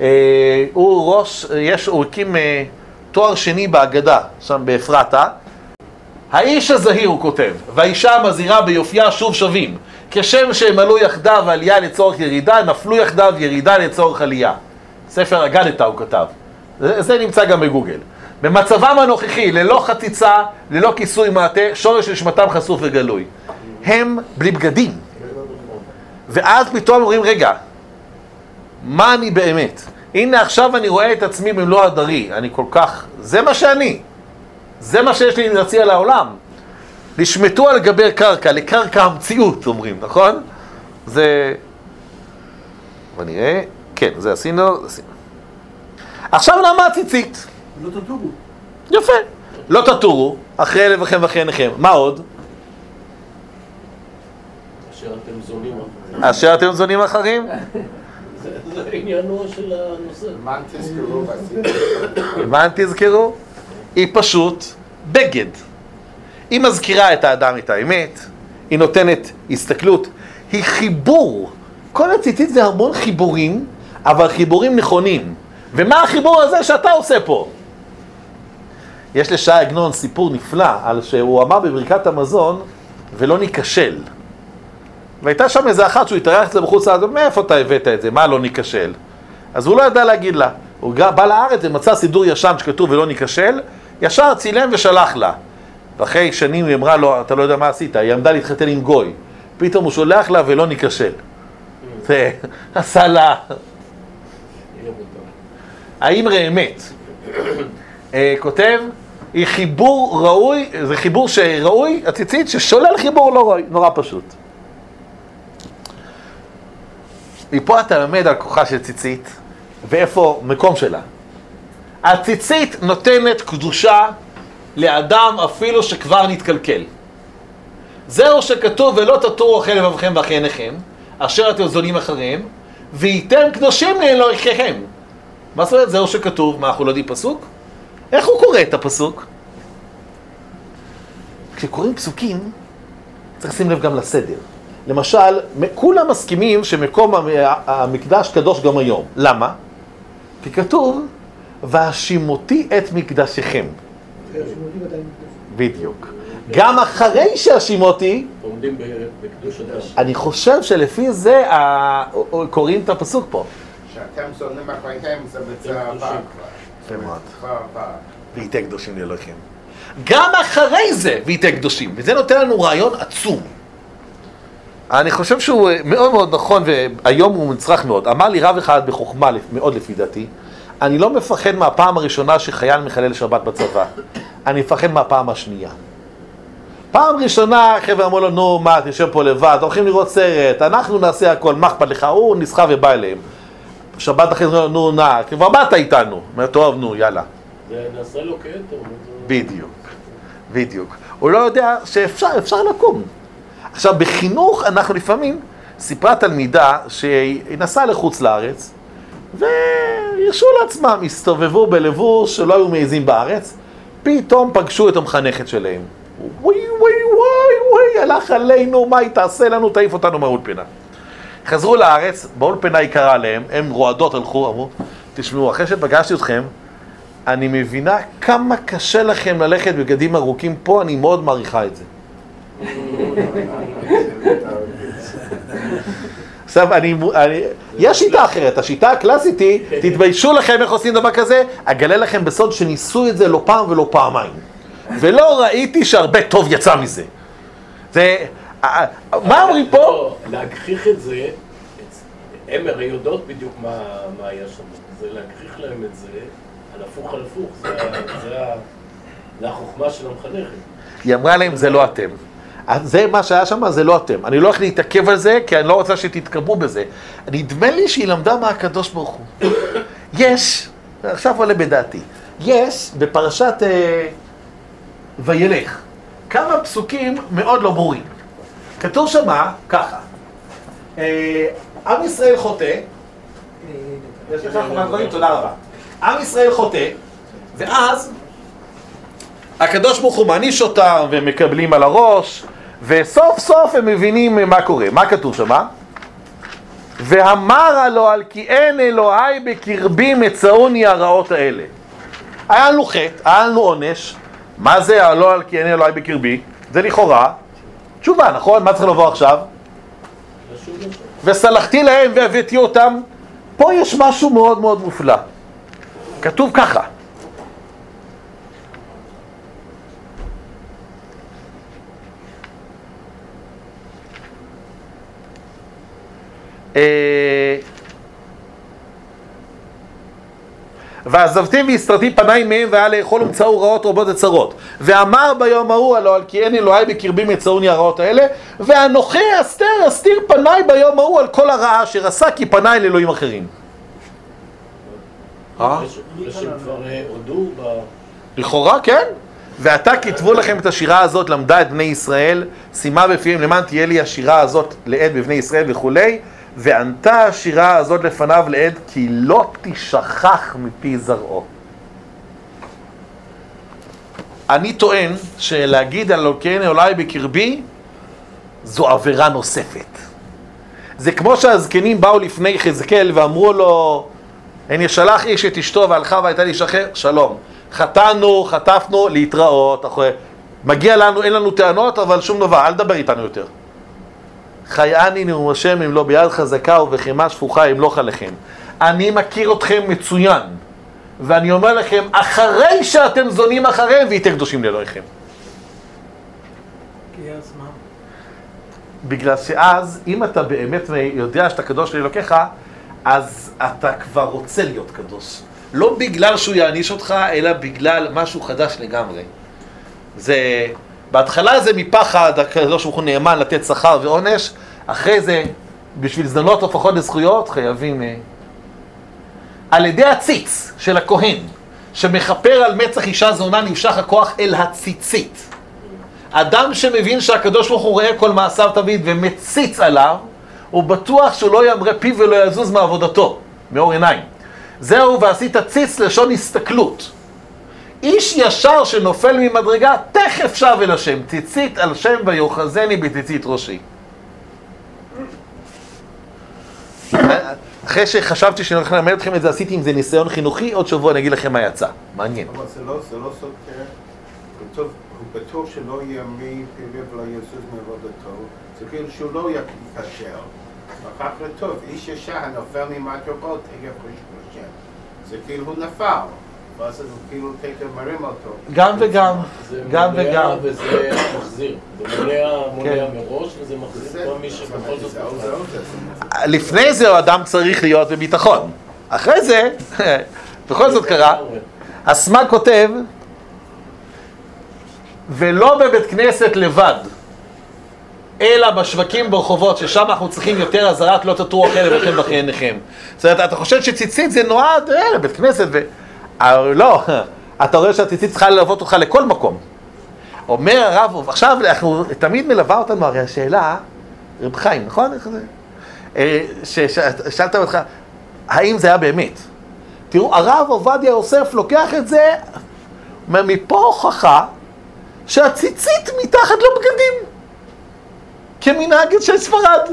אה, הוא ראש, יש, הוא הקים אה, תואר שני בהגדה, שם באפרתה. האיש הזהיר, הוא כותב, והאישה המזהירה ביופייה שוב שווים. כשם שהם עלו יחדיו עלייה לצורך ירידה, נפלו יחדיו ירידה לצורך עלייה. ספר אגדתא הוא כתב. זה, זה נמצא גם בגוגל. במצבם הנוכחי, ללא חציצה, ללא כיסוי מעטה, שורש נשמתם חשוף וגלוי. הם בלי בגדים. ואז פתאום אומרים, רגע, מה אני באמת? הנה עכשיו אני רואה את עצמי במלוא הדרי, אני כל כך, זה מה שאני. זה מה שיש לי להציע לעולם. נשמטו על גבי קרקע, לקרקע המציאות, אומרים, נכון? זה... בוא נראה, כן, זה עשינו, עשינו. עכשיו למה הציצית? לא תטורו. יפה. לא תטורו, אחרי לבכם ואחרי עיניכם. מה עוד? אשר אתם זונים. אשר אתם זונים אחרים? [laughs] זה עניינו של הנושא. מה תזכרו ועשיתם? מה תזכרו? היא פשוט בגד. היא מזכירה את האדם את האמת, היא נותנת הסתכלות, היא חיבור. כל הציצית זה המון חיבורים, אבל חיבורים נכונים. ומה החיבור הזה שאתה עושה פה? יש לשי עגנון סיפור נפלא על שהוא אמר בברכת המזון ולא ניכשל. והייתה שם איזה אחת שהוא התארח אצלה בחוץ לארץ, מאיפה אתה הבאת את זה? מה לא ניכשל? אז הוא לא ידע להגיד לה. הוא בא לארץ ומצא סידור ישן שכתוב ולא ניכשל, ישר צילם ושלח לה. ואחרי שנים היא אמרה לו, אתה לא יודע מה עשית, היא עמדה להתחתן עם גוי. פתאום הוא שולח לה ולא ניכשל. זה [laughs] עשה לה... יהיה מותר. האמרי אמת. אה, כותב, היא חיבור ראוי, זה חיבור שראוי, הציצית, ששולל חיבור לא ראוי, נורא פשוט. מפה אתה לומד על כוחה של ציצית, ואיפה מקום שלה. הציצית נותנת קדושה לאדם אפילו שכבר נתקלקל. זהו שכתוב, ולא תטורו אחרי לבבכם ואחרי עיניכם, אשר אתם זונים אחריהם, וייתם קדושים לאלוהיכם. מה זאת אומרת? זהו שכתוב, מה אנחנו לא יודעים פסוק? איך הוא קורא את הפסוק? כשקוראים פסוקים, צריך לשים לב גם לסדר. למשל, כולם מסכימים שמקום המ- המקדש קדוש גם היום. למה? כי כתוב, והשימותי את מקדשכם. בדיוק. גם אחרי שהשימותי, עומדים בקדוש הדם. אני חושב שלפי זה קוראים את הפסוק פה. שאתם זונים אחריהם זה בצער הבא. וייתן קדושים לאלוהיכם. גם אחרי זה וייתן קדושים, וזה נותן לנו רעיון עצום. אני חושב שהוא אה, מאוד מאוד נכון, והיום הוא נצרך מאוד. אמר לי רב אחד בחוכמה, מאוד לפי דעתי, אני לא מפחד מהפעם הראשונה שחייל מחלל שבת בצבא, אני מפחד מהפעם השנייה. פעם ראשונה חבר'ה אמרו לו, נו, מה, תשב פה לבד, הולכים לראות סרט, אנחנו נעשה הכל, מה אכפת לך? הוא נסחב ובא אליהם. שבת אחרי זה, נו, נא, כבר באת איתנו. אומר, טוב, נו, יאללה. זה נעשה לו. זה- בדיוק, בדיוק. הוא לא יודע שאפשר, אפשר לקום. עכשיו, בחינוך אנחנו לפעמים, סיפרה תלמידה שהיא נסעה לחוץ לארץ, והרשו לעצמם, הסתובבו בלבוש שלא היו מעזים בארץ, פתאום פגשו את המחנכת שלהם. וואי וואי וואי וואי, הלך עלינו, מה היא תעשה לנו, תעיף אותנו מהאולפנה. חזרו לארץ, באולפנה היא קראה להם, הם רועדות הלכו, אמרו, תשמעו, אחרי שפגשתי אתכם, אני מבינה כמה קשה לכם ללכת בגדים ארוכים פה, אני מאוד מעריכה את זה. עכשיו, אני, אני, יש שיטה אחרת, השיטה הקלאסית היא, תתביישו לכם איך עושים דבר כזה, אגלה לכם בסוד שניסו את זה לא פעם ולא פעמיים. ולא ראיתי שהרבה טוב יצא מזה. זה, מה אומרים פה? לא, להגחיך את זה, הן הרי יודעות בדיוק מה היה שם. זה להגחיך להם את זה, על הפוך על הפוך. זה החוכמה של המחנכת. היא אמרה להם, זה לא אתם. זה מה שהיה שם, זה לא אתם. אני לא הולך להתעכב על זה, כי אני לא רוצה שתתקרבו בזה. נדמה לי שהיא למדה מהקדוש ברוך הוא. יש, עכשיו עולה בדעתי, יש בפרשת אה, וילך כמה פסוקים מאוד לא ברורים. כתוב שמה, ככה, אה, עם ישראל חוטא, יש לך כמה דברים, תודה רבה. עם ישראל חוטא, ואז הקדוש ברוך הוא מעניש אותם, והם מקבלים על הראש, וסוף סוף הם מבינים מה קורה. מה כתוב שמה? ואמר הלו על כי אין אלוהי בקרבי מצאוני הרעות האלה. היה לנו חטא, היה לנו עונש. מה זה הלא על כי אין אלוהי בקרבי? זה לכאורה תשובה, נכון? מה צריך לבוא עכשיו? וסלחתי להם והבאתי אותם. פה יש משהו מאוד מאוד מופלא. כתוב ככה. אה, ועזבתי והסתרתי פניי מהם והיה לאכול ומצאו רעות רבות וצרות. ואמר ביום ההוא הלא על כי אין אלוהי בקרבי מצאוני הרעות האלה ואנוכי אסתר אסתיר פניי ביום ההוא על כל הרעה אשר עשה כי פניי אל אלוהים אחרים. אה? אה. לכאורה כן. ועתה כתבו לכם את השירה הזאת, למדה את בני ישראל, שימה בפיהם למען תהיה לי השירה הזאת לעד בבני ישראל וכולי, וענתה השירה הזאת לפניו לעד כי לא תשכח מפי זרעו. אני טוען שלהגיד על אלוקינו אולי בקרבי זו עבירה נוספת. זה כמו שהזקנים באו לפני יחזקאל ואמרו לו, הן ישלח איש את אשתו והלכה והייתה לי שחר, שלום. חטאנו, חטפנו, להתראות, אחרי... מגיע לנו, אין לנו טענות, אבל שום דבר, אל תדבר איתנו יותר. חייאני נאום השם אם לא ביד חזקה ובחמה שפוכה ימלוך עליכם. אני מכיר אתכם מצוין, ואני אומר לכם, אחרי שאתם זונים אחריהם, והייתם קדושים לאלוהיכם. בגלל שאז, אם אתה באמת יודע שאתה קדוש לאלוקיך, אז אתה כבר רוצה להיות קדוש. לא בגלל שהוא יעניש אותך, אלא בגלל משהו חדש לגמרי. זה, בהתחלה זה מפחד, הקדוש ברוך הוא נאמן לתת שכר ועונש, אחרי זה, בשביל זדונות הופכות לזכויות, חייבים... אה, על ידי הציץ של הכהן, שמכפר על מצח אישה זונה, נמשך הכוח אל הציצית. אדם שמבין שהקדוש ברוך הוא רואה כל מעשיו תמיד ומציץ עליו, הוא בטוח שהוא לא ימרה פיו ולא יזוז מעבודתו, מאור עיניים. זהו ועשית ציץ לשון הסתכלות. איש ישר שנופל ממדרגה, תכף שב אל השם, ציצית על שם ויוחזני בציצית ראשי. אחרי שחשבתי שאני הולך ללמד אתכם את זה, עשיתי עם זה ניסיון חינוכי, עוד שבוע אני אגיד לכם מה יצא. מעניין. אבל זה לא, לא סותר. כתוב, הוא בטוח שלא יהיה מי ולא יזוז מעבודתו. זה כאילו שהוא לא ייכשל. ואחר כך טוב, איש ישר הנופל ממדרגות, חשבו השם. זה כאילו הוא נפל. ואז כאילו מרים אותו. גם וגם, זה גם מונע וגם. וזה מחזיר. זה מונע, כן. מראש וזה מחזיר כל מי שבכל זאת... לפני זה האדם צריך להיות בביטחון. אחרי זה, [laughs] בכל זאת קרה, הסמ"ג כותב, ולא בבית כנסת לבד, אלא בשווקים ברחובות, ששם אנחנו צריכים יותר אזהרת לא תטרו אוכל וכן בחייניכם. זאת אומרת, אתה חושב שציצית זה נועד אה, לבית כנסת, ו... אבל לא, [laughs] אתה רואה שהציצית צריכה ללוות אותך לכל מקום. אומר הרב, עכשיו אנחנו, תמיד מלווה אותנו הרי השאלה, רב חיים, נכון? איך זה? אה, ששאלת אותך, האם זה היה באמת? תראו, הרב עובדיה יוסף לוקח את זה, אומר, מפה הוכחה שהציצית מתחת לבגדים, כמנהג של ספרד.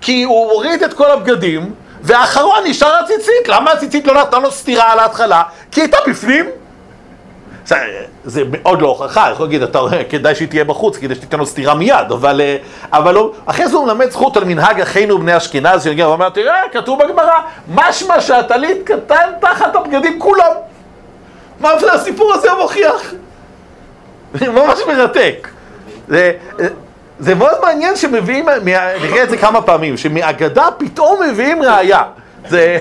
כי הוא הוריד את כל הבגדים, והאחרון נשאר הציצית. למה הציצית לא נתנה לו סטירה על ההתחלה? כי הייתה בפנים. זה, זה מאוד לא הוכחה, יכול להגיד, אתה, כדאי שהיא תהיה בחוץ, כדי שתיתן לו סטירה מיד, אבל, אה, אבל לא, אחרי זה הוא מלמד זכות על מנהג אחינו בני אשכנז, שיגיע ואומר, תראה, כתוב בגמרא, משמע שהטלית קטן תחת הבגדים כולם. מה זה הסיפור הזה מוכיח? [laughs] ממש מרתק. זה, זה מאוד מעניין שמביאים, נראה את זה כמה פעמים, שמאגדה פתאום מביאים ראייה. זה...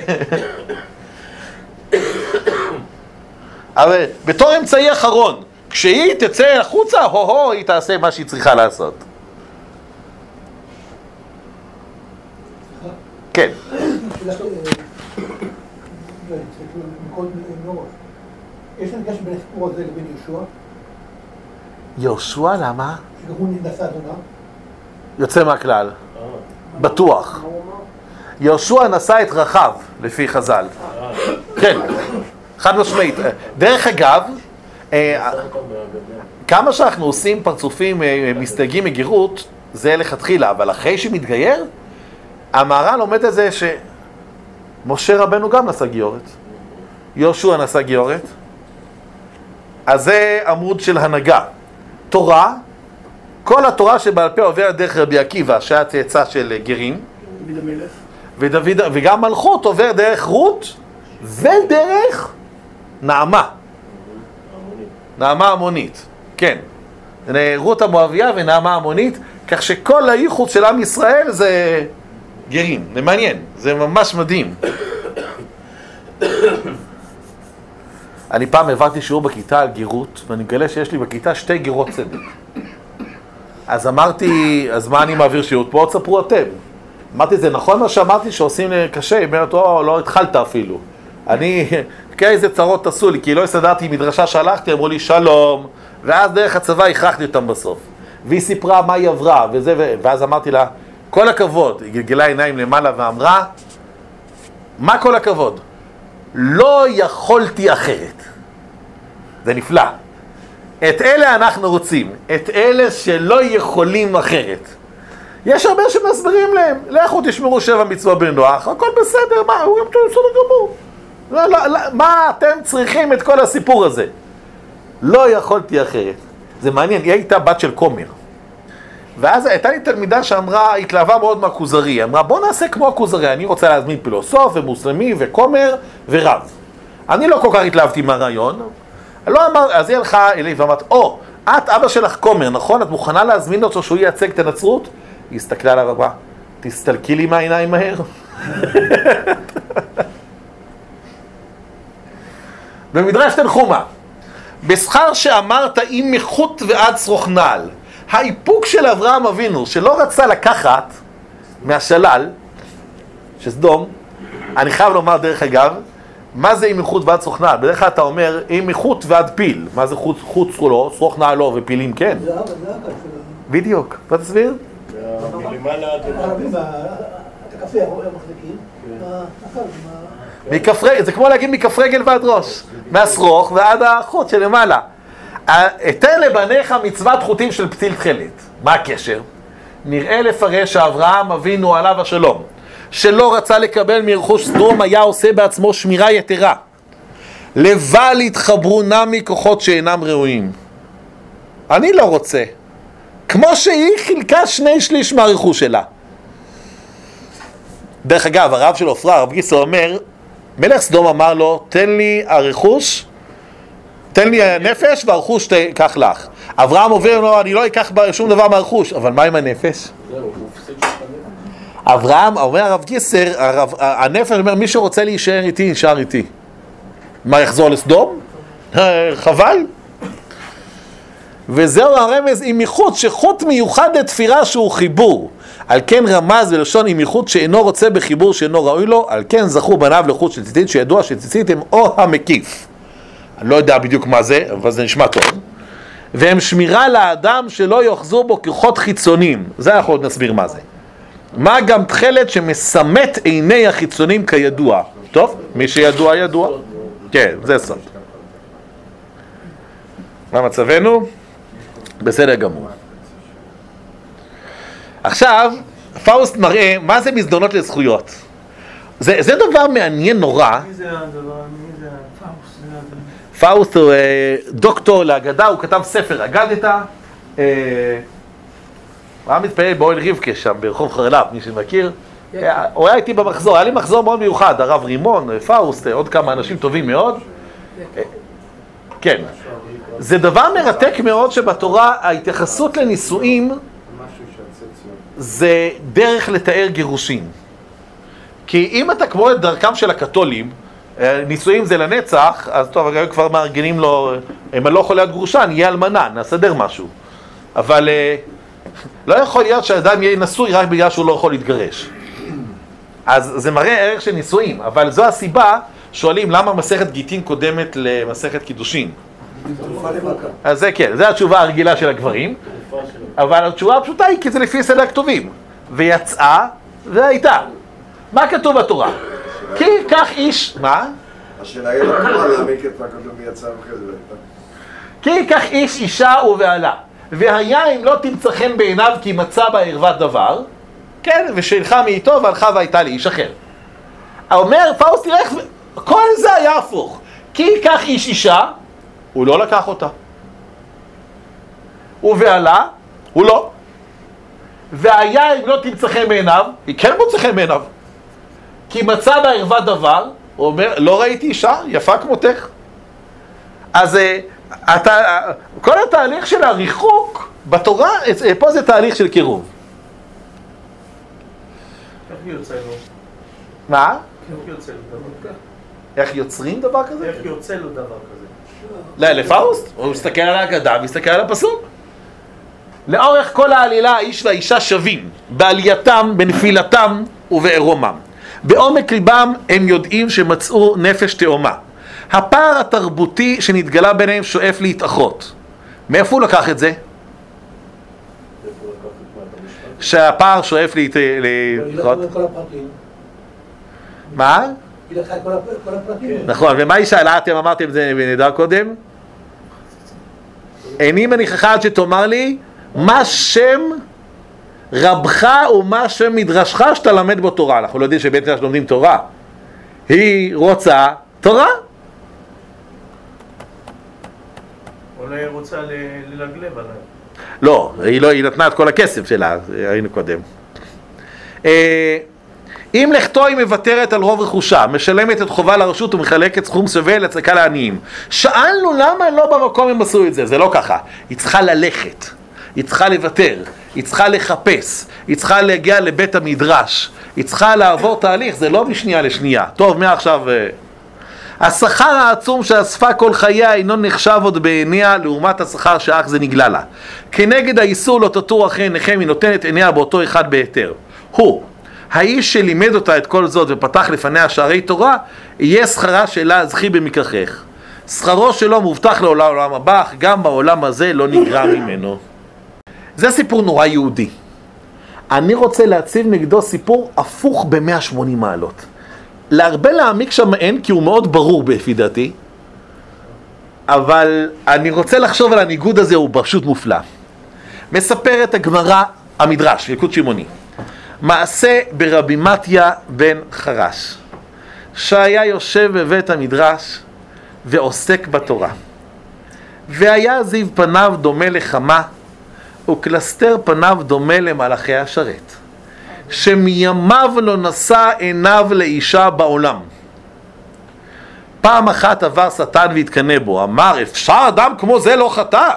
אבל בתור אמצעי אחרון, כשהיא תצא החוצה, הו-הו, היא תעשה מה שהיא צריכה לעשות. כן. יש לנו קשר בין הסיפור הזה לבין יהושע, יהושע, למה? יוצא מהכלל. בטוח. יהושע נשא את רחב, לפי חז"ל. כן, חד משמעית. דרך אגב, אה, כמה שאנחנו עושים פרצופים אה, מסתייגים מגירות, זה לכתחילה, אבל אחרי שמתגייר, המהר"ל לומד את זה שמשה רבנו גם נשא גיורת, יהושע נשא גיורת, אז זה עמוד של הנהגה. תורה, כל התורה שבעל פה עוברת דרך רבי עקיבא, שהיה צאצא של אה, גרים. ודוד, וגם מלכות עובר דרך רות ודרך נעמה. נעמה המונית, כן. רות המואביה ונעמה המונית, כך שכל הייחוד של עם ישראל זה גרים, זה מעניין, זה ממש מדהים. אני פעם העברתי שיעור בכיתה על גירות, ואני מגלה שיש לי בכיתה שתי גירות צדק. אז אמרתי, אז מה אני מעביר שיעור? פה תספרו אתם. אמרתי, זה נכון מה שאמרתי שעושים לי קשה? היא אומרת, או, לא התחלת אפילו. אני, כן, איזה צרות עשו לי, כי לא הסתדרתי עם מדרשה שהלכתי, אמרו לי שלום, ואז דרך הצבא הכרחתי אותם בסוף. והיא סיפרה מה היא עברה, וזה, ו... ואז אמרתי לה, כל הכבוד, היא גלגלה עיניים למעלה ואמרה, מה כל הכבוד? לא יכולתי אחרת. זה נפלא. את אלה אנחנו רוצים, את אלה שלא יכולים אחרת. יש הרבה שמסבירים להם, לכו תשמרו שבע מצוות בנוח, הכל בסדר, מה, הוא גם בסדר גמור. לא, לא, לא, מה אתם צריכים את כל הסיפור הזה? לא יכולתי אחרת. זה מעניין, היא הייתה בת של כומר. ואז הייתה לי תלמידה שאמרה, התלהבה מאוד מהכוזרי, היא אמרה בוא נעשה כמו הכוזרי, אני רוצה להזמין פילוסוף ומוסלמי וכומר ורב. אני לא כל כך התלהבתי מהרעיון, לא אמר, אז היא הלכה אליי ואמרת, או, את אבא שלך כומר, נכון? את מוכנה להזמין אותו שהוא ייצג את הנצרות? היא הסתכלה עליו ואמרה, תסתלקי לי מהעיניים מהר. [laughs] במדרש תנחומה, בשכר שאמרת אם מחוט ועד שרוך נעל, האיפוק של אברהם אבינו, שלא רצה לקחת מהשלל, שסדום, אני חייב לומר דרך אגב, מה זה עם מחוט ועד נעל? בדרך כלל אתה אומר עם מחוט ועד פיל, מה זה חוט, חוט לא, נעל לא ופילים כן. זה אבא, זה אבא של בדיוק, אתה תסביר? הקו, מכף רגל, זה כמו להגיד מכף רגל ועד ראש, מהשרוך ועד החוט שלמעלה. אתן לבניך מצוות חוטים של פתיל תכלת. מה הקשר? נראה לפרש שאברהם אבינו עליו השלום, שלא רצה לקבל מרכוש סדום, היה עושה בעצמו שמירה יתרה. לבל יתחברו נא מכוחות שאינם ראויים. אני לא רוצה. כמו שהיא חילקה שני שליש מהרכוש שלה. דרך אגב, הרב של עופרה, הרב גיסו אומר, מלך סדום אמר לו, תן לי הרכוש, תן לי הנפש והרכוש תיקח לך. אברהם עובר לו, אני לא אקח שום דבר מהרכוש, אבל מה עם הנפש? אברהם, אומר הרב גיסר, הנפש אומר, מי שרוצה להישאר איתי, נשאר איתי. מה, יחזור לסדום? אה, חבל. וזהו הרמז עם ייחוד, שחוט מיוחד לתפירה שהוא חיבור. על כן רמז בלשון עם ייחוד שאינו רוצה בחיבור שאינו ראוי לו, על כן זכו בניו לחוט של ציצית, שידוע שציצית הם או המקיף. לא יודע בדיוק מה זה, אבל זה נשמע טוב. והם שמירה לאדם שלא יאחזו בו כוחות חיצוניים. זה אנחנו עוד נסביר מה זה. מה גם תכלת שמסמא עיני החיצונים כידוע. טוב, מי שידוע ידוע. כן, זה סוד. מה מצבנו? בסדר גמור. עכשיו, פאוסט מראה מה זה מזדונות לזכויות. זה, זה דבר מעניין נורא. מי זה הדבר? מי זה הפאוסט? זה פאוסט הוא אה, דוקטור להגדה, הוא כתב ספר אגדתא. אה, הוא היה מתפלל באוהל רבקה שם ברחוב חרלב, מי שמכיר. אה, הוא היה איתי במחזור, היה לי מחזור מאוד מיוחד, הרב רימון, אה, פאוסט, עוד כמה אנשים טובים מאוד. אה, כן. זה דבר מרתק מאוד שבתורה ההתייחסות לנישואים. זה דרך לתאר גירושים. כי אם אתה כמו את דרכם של הקתולים, נישואים זה לנצח, אז טוב, הרי כבר מארגנים לו, אם אני לא יכול להיות גרושה, נהיה אלמנה, נסדר משהו. אבל אה, [laughs] לא יכול להיות שאדם יהיה נשוי רק בגלל שהוא לא יכול להתגרש. אז זה מראה ערך של נישואים, אבל זו הסיבה, שואלים למה מסכת גיטין קודמת למסכת קידושין. אז זה כן, זו התשובה הרגילה של הגברים. אבל התשובה הפשוטה היא כי זה לפי סדר הכתובים. ויצאה והייתה. מה כתוב בתורה? כי כך איש... מה? השאלה היא לא זה. כי ייקח איש אישה ובעלה, והיה אם לא תמצא חן בעיניו כי מצא בה ערוות דבר, כן, ושילחה מאיתו והלכה והייתה לאיש אחר. אומר פאוסט, תראה איך, כל זה היה הפוך. כי ייקח איש אישה, הוא לא לקח אותה. ובעלה, הוא לא. והיה אם לא תמצא חן בעיניו, היא כן מוצא חן בעיניו. כי מצא בה ערוות דבר, הוא אומר, לא ראיתי אישה יפה כמותך. אז אה, אתה, אה, כל התהליך של הריחוק בתורה, אה, פה זה תהליך של קירוב. איך יוצא לו? מה? איך יוצא לו דבר כזה? איך יוצרים דבר כזה? איך יוצא לו דבר כזה? לא, לפאוסט, הוא מסתכל על ההגדה ומסתכל על הפסוק. לאורך כל העלילה האיש והאישה שווים, בעלייתם, בנפילתם ובעירומם. בעומק ליבם הם יודעים שמצאו נפש תאומה. הפער התרבותי שנתגלה ביניהם שואף להתאחות. מאיפה הוא לקח את זה? שהפער שואף לקחה להתאחות? מה? היא לקחה את כל הפ- כל הפרטים. נכון, ומה היא שאלה? אתם אמרתם את זה בנהדר קודם? איני מניחך עד שתאמר לי מה שם רבך ומה שם מדרשך שאתה למד בו תורה. אנחנו לא יודעים שבית מדרש לומדים תורה. היא רוצה תורה. אולי היא רוצה ללגלב עליי. לא, היא לא, היא נתנה את כל הכסף שלה, ראינו קודם. אה, אם לכתו היא מוותרת על רוב רכושה, משלמת את חובה לרשות ומחלקת סכום שווה לצדקה לעניים. שאלנו למה לא במקום הם עשו את זה, זה לא ככה. היא צריכה ללכת, היא צריכה לוותר, היא צריכה לחפש, היא צריכה להגיע לבית המדרש, היא צריכה לעבור תהליך, זה לא משנייה לשנייה. טוב, מעכשיו... אה, השכר העצום שאספה כל חייה אינו נחשב עוד בעיניה לעומת השכר שאך זה נגלה לה. כנגד האיסור לא תטור אחרי עיניכם היא נותנת עיניה באותו אחד בהיתר. הוא, האיש שלימד אותה את כל זאת ופתח לפניה שערי תורה, יהיה שכרה שלה זכי במקרחך. שכרו שלו מובטח לעולם הבא, אך גם בעולם הזה לא נגרע ממנו. זה סיפור נורא יהודי. אני רוצה להציב נגדו סיפור הפוך ב-180 מעלות. להרבה להעמיק שם אין, כי הוא מאוד ברור לפי דעתי, אבל אני רוצה לחשוב על הניגוד הזה, הוא פשוט מופלא. מספרת הגמרא, המדרש, ילקוט שמעוני, מעשה ברבי מתיה בן חרש, שהיה יושב בבית המדרש ועוסק בתורה. והיה זיו פניו דומה לחמה, וקלסתר פניו דומה למלאכי השרת. שמימיו לא נשא עיניו לאישה בעולם. פעם אחת עבר שטן והתקנא בו, אמר, אפשר אדם כמו זה לא חטא?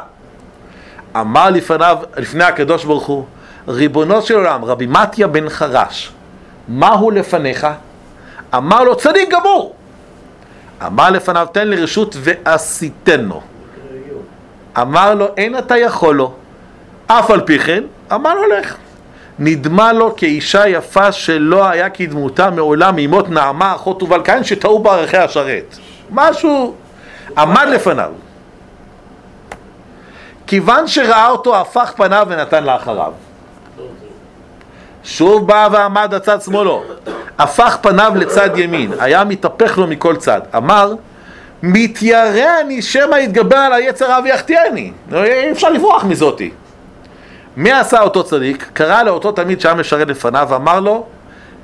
אמר לפניו, לפני הקדוש ברוך הוא, ריבונו של עולם, רבי מתיה בן חרש, מה הוא לפניך? אמר לו, צדיק גמור. אמר לפניו, תן לי רשות ועשיתנו. אמר לו, אין אתה יכול לו. אף על פי כן, אמר לו, לך. נדמה לו כאישה יפה שלא היה כדמותה מעולם מימות נעמה, אחות תובל קין, שטעו בערכי השרת. משהו עמד לפניו. כיוון שראה אותו, הפך פניו ונתן לאחריו. שוב בא ועמד הצד שמאלו, הפך פניו לצד ימין, היה מתהפך לו מכל צד. אמר, מתיירא אני שמא יתגבר על היצר רע ויחטיאני. אי אפשר לברוח מזאתי. מי עשה אותו צדיק? קרא לאותו תלמיד שהיה משרת לפניו ואמר לו,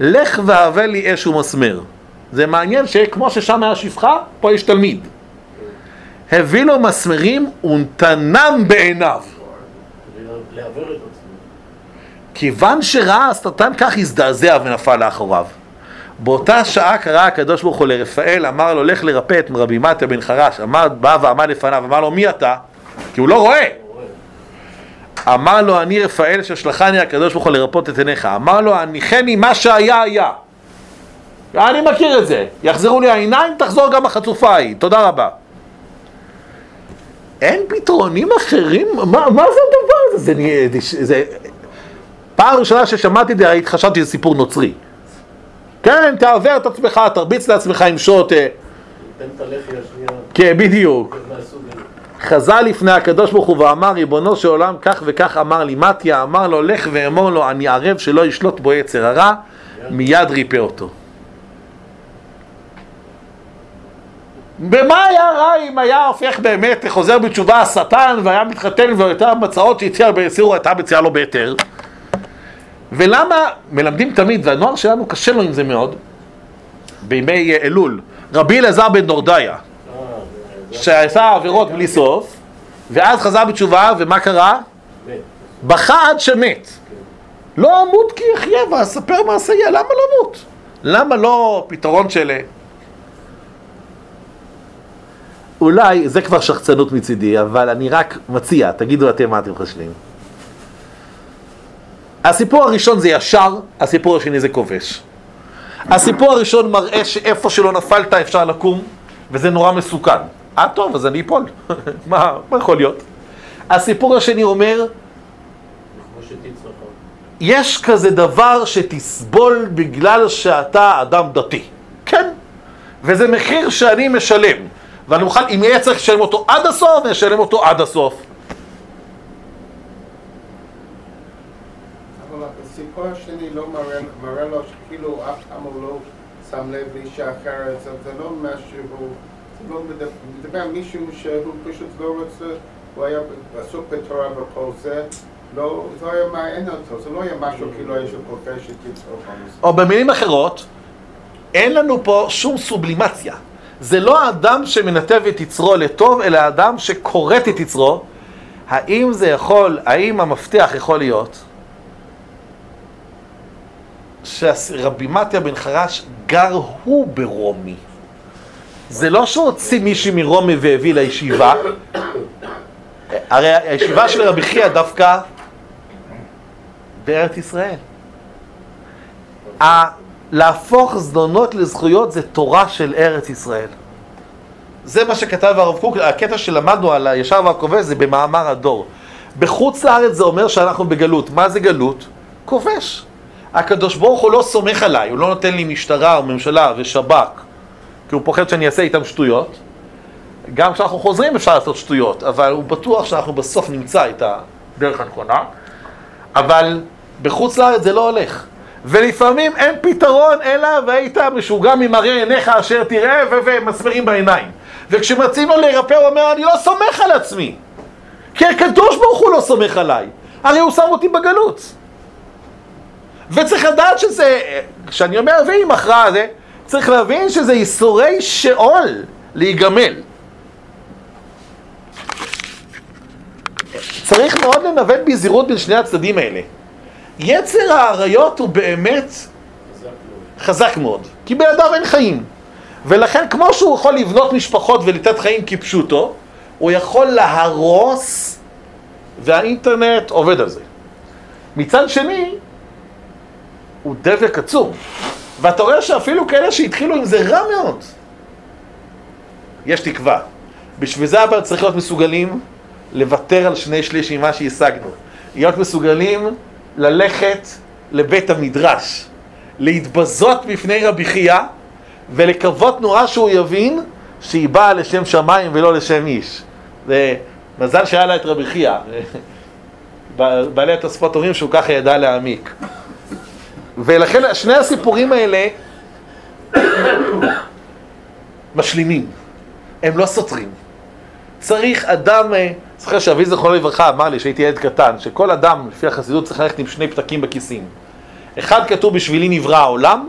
לך והבא לי אש ומסמר. זה מעניין שכמו ששם היה שפחה, פה יש תלמיד. הביא לו מסמרים ונתנם בעיניו. כיוון שראה השטן כך הזדעזע ונפל לאחוריו. באותה שעה קרא הקדוש ברוך הוא לרפאל, אמר לו לך לרפא את רבי מתיה בן חרש, אמר, בא ועמד לפניו, אמר לו מי אתה? כי הוא לא רואה. אמר לו אני רפאל ששלחני הקדוש ברוך הוא לרפות את עיניך, אמר לו הניחני מה שהיה היה. אני מכיר את זה, יחזרו לי העיניים, תחזור גם החצופה ההיא, תודה רבה. אין פתרונים אחרים? מה, מה זה הדבר הזה? זה, זה, זה... פעם ראשונה ששמעתי את זה, חשבתי שזה סיפור נוצרי. כן, תעוור את עצמך, תרביץ לעצמך עם שוט, אה, תן את הלחי השנייה. כן, בדיוק. חזר לפני הקדוש ברוך הוא ואמר, ריבונו של עולם, כך וכך אמר לי מתיה, אמר לו, לך ואמור לו, אני ערב שלא ישלוט בו יצר הרע, מיד ריפא אותו. במה היה רע אם היה הופך באמת חוזר בתשובה השטן והיה מתחתן והייתה מצעות שהציע בסיור הייתה מציעה לו בהיתר? ולמה מלמדים תמיד, והנוער שלנו קשה לו עם זה מאוד, בימי אלול, רבי אלעזר בן דורדיה, שעשה עבירות בלי סוף, ואז חזר בתשובה, ומה קרה? בכה עד שמת. לא אמות כי אחיה ואספר מעשה יהיה, למה לא אמות? למה לא פתרון של... אולי, זה כבר שחצנות מצידי, אבל אני רק מציע, תגידו אתם מה אתם חושבים. הסיפור הראשון זה ישר, הסיפור השני זה כובש. הסיפור הראשון מראה שאיפה שלא נפלת אפשר לקום, וזה נורא מסוכן. אה טוב, אז אני אפול. [laughs] מה, מה יכול להיות? הסיפור השני אומר. יש כזה דבר שתסבול בגלל שאתה אדם דתי. כן. וזה מחיר שאני משלם. ואני מוכן, אם יהיה צריך לשלם אותו עד הסוף, אני אשלם אותו עד הסוף. אבל הסיפור השני לא מראה, מראה לו שכאילו אף פעם הוא לא שם לב לאישה אחרת, זה, לא משהו, לא מדבר, מישהו שהוא פשוט לא רוצה, הוא היה עסוק בתורה וכל זה, לא, זה לא היה מעניין אותו, זה לא היה משהו כאילו יש כופה שתצרוך על או במילים אחרות, אין לנו פה שום סובלימציה. זה לא האדם שמנתב את יצרו לטוב, אלא האדם שכורת את יצרו. האם זה יכול, האם המפתח יכול להיות שרבי מתיה בן חרש גר הוא ברומי? זה לא שהוציא מישהי מרומי והביא לישיבה, הרי הישיבה של רבי חייא דווקא בארץ ישראל. להפוך זדונות לזכויות זה תורה של ארץ ישראל. זה מה שכתב הרב קוק, הקטע שלמדנו על הישר והכובש זה במאמר הדור. בחוץ לארץ זה אומר שאנחנו בגלות. מה זה גלות? כובש. הקדוש ברוך הוא לא סומך עליי, הוא לא נותן לי משטרה או ממשלה ושב"כ, כי הוא פוחד שאני אעשה איתם שטויות. גם כשאנחנו חוזרים אפשר לעשות שטויות, אבל הוא בטוח שאנחנו בסוף נמצא את הדרך הנכונה. אבל בחוץ לארץ זה לא הולך. ולפעמים אין פתרון אלא והיית משוגע ממראה עיניך אשר תראה ומסמרים בעיניים. וכשמציעים לו להירפא הוא אומר אני לא סומך על עצמי. כי הקדוש ברוך הוא לא סומך עליי. הרי הוא שם אותי בגלות. וצריך לדעת שזה, כשאני אומר ואם הכרעה זה, צריך להבין שזה ייסורי שאול להיגמל. צריך מאוד לנווט בזהירות בין שני הצדדים האלה. יצר האריות הוא באמת חזק. חזק מאוד, כי בידיו אין חיים. ולכן כמו שהוא יכול לבנות משפחות ולתת חיים כפשוטו, הוא יכול להרוס, והאינטרנט עובד על זה. מצד שני, הוא דבק עצום. ואתה רואה שאפילו כאלה שהתחילו עם זה רע מאוד, יש תקווה. בשביל זה אבל צריך להיות מסוגלים לוותר על שני שליש ממה שהשגנו. להיות מסוגלים ללכת לבית המדרש, להתבזות בפני רבי חייא ולקוות נורא שהוא יבין שהיא באה לשם שמיים ולא לשם איש. זה מזל שהיה לה את רבי חייא. [laughs] בעלי התוספות אומרים שהוא ככה ידע להעמיק. ולכן שני הסיפורים האלה משלימים, הם לא סותרים. צריך אדם, אה, זוכר שאבי זכרונו לברכה אמר לי שהייתי ילד קטן, שכל אדם לפי החסידות צריך ללכת עם שני פתקים בכיסים. אחד כתוב בשבילי נברא העולם,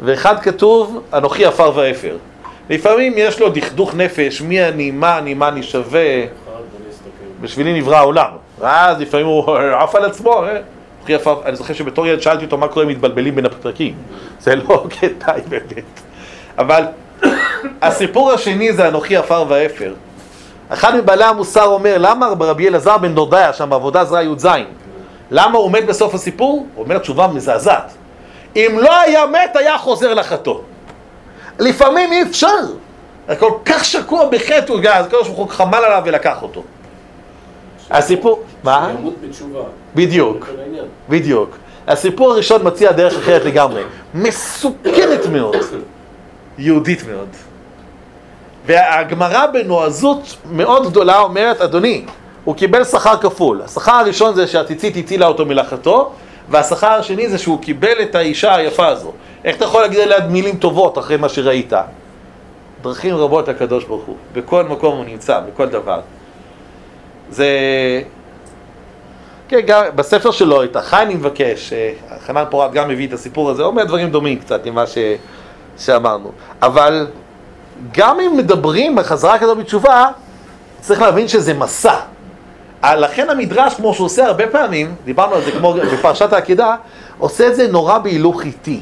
ואחד כתוב אנוכי עפר ואפר. לפעמים יש לו דכדוך נפש, מי אני, מה אני, מה אני שווה, אסתכל. בשבילי נברא העולם. ואז לפעמים הוא [laughs] עף על עצמו, אנוכי עפר- אני זוכר שבתור ילד שאלתי אותו מה קורה אם מתבלבלים בין הפתקים. זה לא [laughs] כדאי באמת. אבל [coughs] הסיפור השני זה אנוכי עפר ואפר. אחד מבעלי המוסר אומר, למה רבי אלעזר בן דורדיה שם בעבודה זרה י"ז, למה הוא מת בסוף הסיפור? הוא אומר תשובה מזעזעת. אם לא היה מת, היה חוזר לחטוא. לפעמים אי אפשר. כל כך שקוע בחטא, הוא אז הקדוש ברוך הוא חמל עליו ולקח אותו. הסיפור, מה? ימות בתשובה. בדיוק. בדיוק. הסיפור הראשון מציע דרך אחרת לגמרי. מסוכנת מאוד. יהודית מאוד. והגמרא בנועזות מאוד גדולה אומרת, אדוני, הוא קיבל שכר כפול. השכר הראשון זה שהציצית הצילה אותו מלאכתו, והשכר השני זה שהוא קיבל את האישה היפה הזו. איך אתה יכול להגיד עליה מילים טובות אחרי מה שראית? דרכים רבות לקדוש ברוך הוא, בכל מקום הוא נמצא, בכל דבר. זה... כן, גם בספר שלו, את החי אני מבקש, אה, חנן פורת גם מביא את הסיפור הזה, אומר דברים דומים קצת למה ש... שאמרנו. אבל גם אם מדברים בחזרה כזו בתשובה, צריך להבין שזה מסע. אה, לכן המדרש, כמו שהוא עושה הרבה פעמים, דיברנו על זה כמו בפרשת העקידה, עושה את זה נורא בהילוך איטי.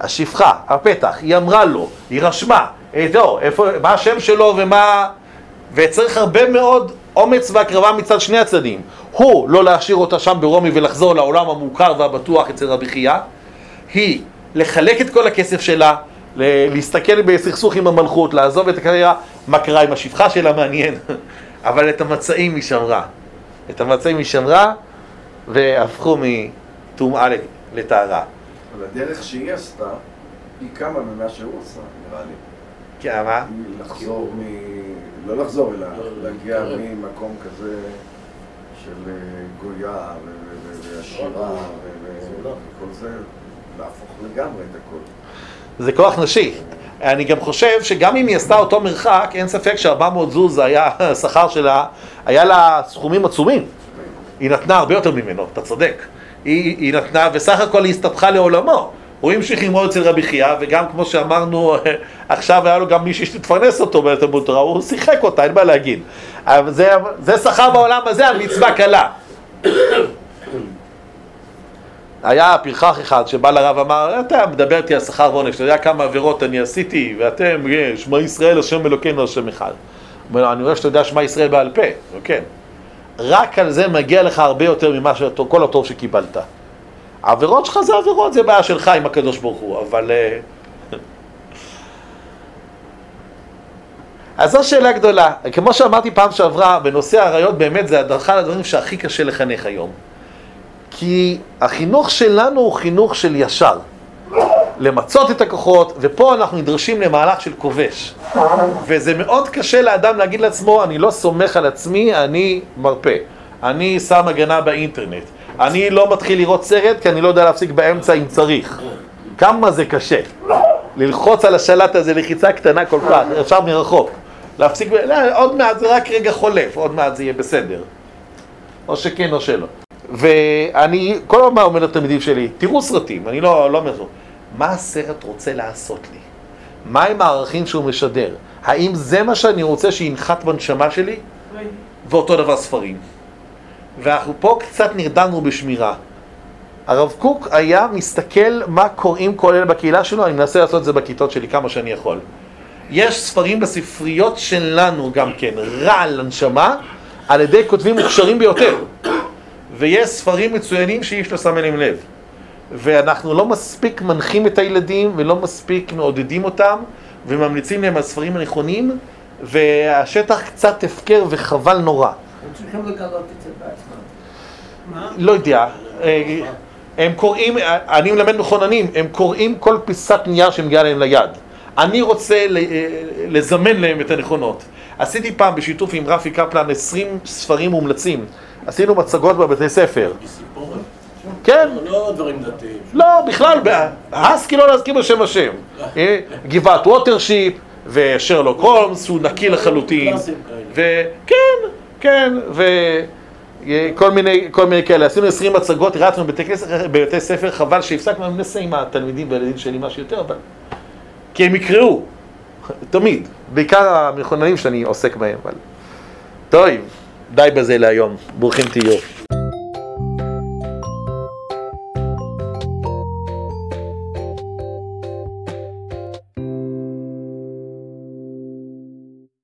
השפחה, הפתח, היא אמרה לו, היא רשמה, איתו, איפה, מה השם שלו ומה... וצריך הרבה מאוד אומץ והקרבה מצד שני הצדדים. הוא, לא להשאיר אותה שם ברומי ולחזור לעולם המוכר והבטוח אצל רבי חייא, היא, לחלק את כל הכסף שלה, להסתכל בסכסוך עם המלכות, לעזוב את הקריירה, מה קרה עם השפחה שלה מעניין, [laughs] אבל את המצעים היא שמרה. את המצעים היא שמרה, והפכו מטומאה לטהרה. אבל הדרך שהיא עשתה, היא כמה ממה שהוא עשה, נראה לי. כן, מה? לחזור מ... לא לחזור אלא להגיע כן. ממקום כזה של אה, גויה ועשירה וכל זה, להפוך לגמרי את הכל. זה כוח נשי. אני גם חושב שגם אם היא עשתה אותו מרחק, אין ספק ש-400 זוז היה [laughs] השכר שלה, היה לה סכומים עצומים. היא נתנה הרבה יותר ממנו, אתה צודק. היא, היא נתנה, וסך הכל היא הסתבכה לעולמו. הוא המשיך ללמוד אצל רבי חייא, וגם כמו שאמרנו, [laughs] עכשיו היה לו גם מישהי שתפרנס אותו בתלמוד תורה, הוא שיחק אותה, אין מה להגיד. אבל זה, זה שכר בעולם הזה, המצווה קלה. [coughs] היה פרחח אחד שבא לרב אמר, אתה מדבר איתי על שכר ועונש, אתה יודע כמה עבירות אני עשיתי, ואתם, אה, שמע ישראל השם אלוקינו השם אחד. הוא אומר אני רואה שאתה יודע שמע ישראל בעל פה, כן. רק על זה מגיע לך הרבה יותר ממה שכל הטוב שקיבלת. העבירות שלך זה עבירות, זה בעיה שלך עם הקדוש ברוך הוא, אבל... אה, אז זו שאלה גדולה. כמו שאמרתי פעם שעברה, בנושא העריות באמת זה הדרכה לדברים שהכי קשה לחנך היום. כי החינוך שלנו הוא חינוך של ישר. למצות את הכוחות, ופה אנחנו נדרשים למהלך של כובש. וזה מאוד קשה לאדם להגיד לעצמו, אני לא סומך על עצמי, אני מרפא. אני שם הגנה באינטרנט. אני לא מתחיל לראות סרט כי אני לא יודע להפסיק באמצע אם צריך. כמה זה קשה. ללחוץ על השלט הזה לחיצה קטנה כל כך, אפשר מרחוק. להפסיק, לא, עוד מעט זה רק רגע חולף, עוד מעט זה יהיה בסדר. או שכן או שלא. ואני כל הזמן אומר לתלמידים שלי, תראו סרטים, אני לא, לא אומר. מה הסרט רוצה לעשות לי? מהם הערכים שהוא משדר? האם זה מה שאני רוצה שינחת בנשמה שלי? ואותו דבר ספרים. ואנחנו פה קצת נרדמנו בשמירה. הרב קוק היה מסתכל מה קוראים כל אלה בקהילה שלו, אני מנסה לעשות את זה בכיתות שלי כמה שאני יכול. יש ספרים בספריות שלנו גם כן, רעל לנשמה, על ידי כותבים מוכשרים ביותר. ויש ספרים מצוינים שאי אפשר לשים אליהם לב. ואנחנו לא מספיק מנחים את הילדים ולא מספיק מעודדים אותם וממליצים להם על ספרים הנכונים והשטח קצת הפקר וחבל נורא. הם צריכים לגלות את זה בעצמם. לא יודע, אה, הם קוראים, אני מלמד מכוננים, הם קוראים כל פיסת נייר שמגיעה להם ליד. אני רוצה ל- אה, לזמן להם את הנכונות. עשיתי פעם בשיתוף עם רפי קפלן 20 ספרים מומלצים. עשינו מצגות בבתי ספר. כן, לא דברים דתיים. לא, בכלל, הסקי לא להזכיר בשם השם. אה, גבעת ווטרשיפ ושרלוק הולמס, שהוא נקי לחלוטין. וכן, כן, וכל מיני, כל מיני כאלה. עשינו 20 מצגות, הרצנו בבתי, כנסת- בבתי ספר, חבל שהפסקנו, אני מנסה עם התלמידים והילדים שלי משהו יותר, אבל... כי הם יקראו, תמיד. בעיקר המכוננים שאני עוסק בהם, אבל... טוב, די בזה להיום. ברוכים תהיו.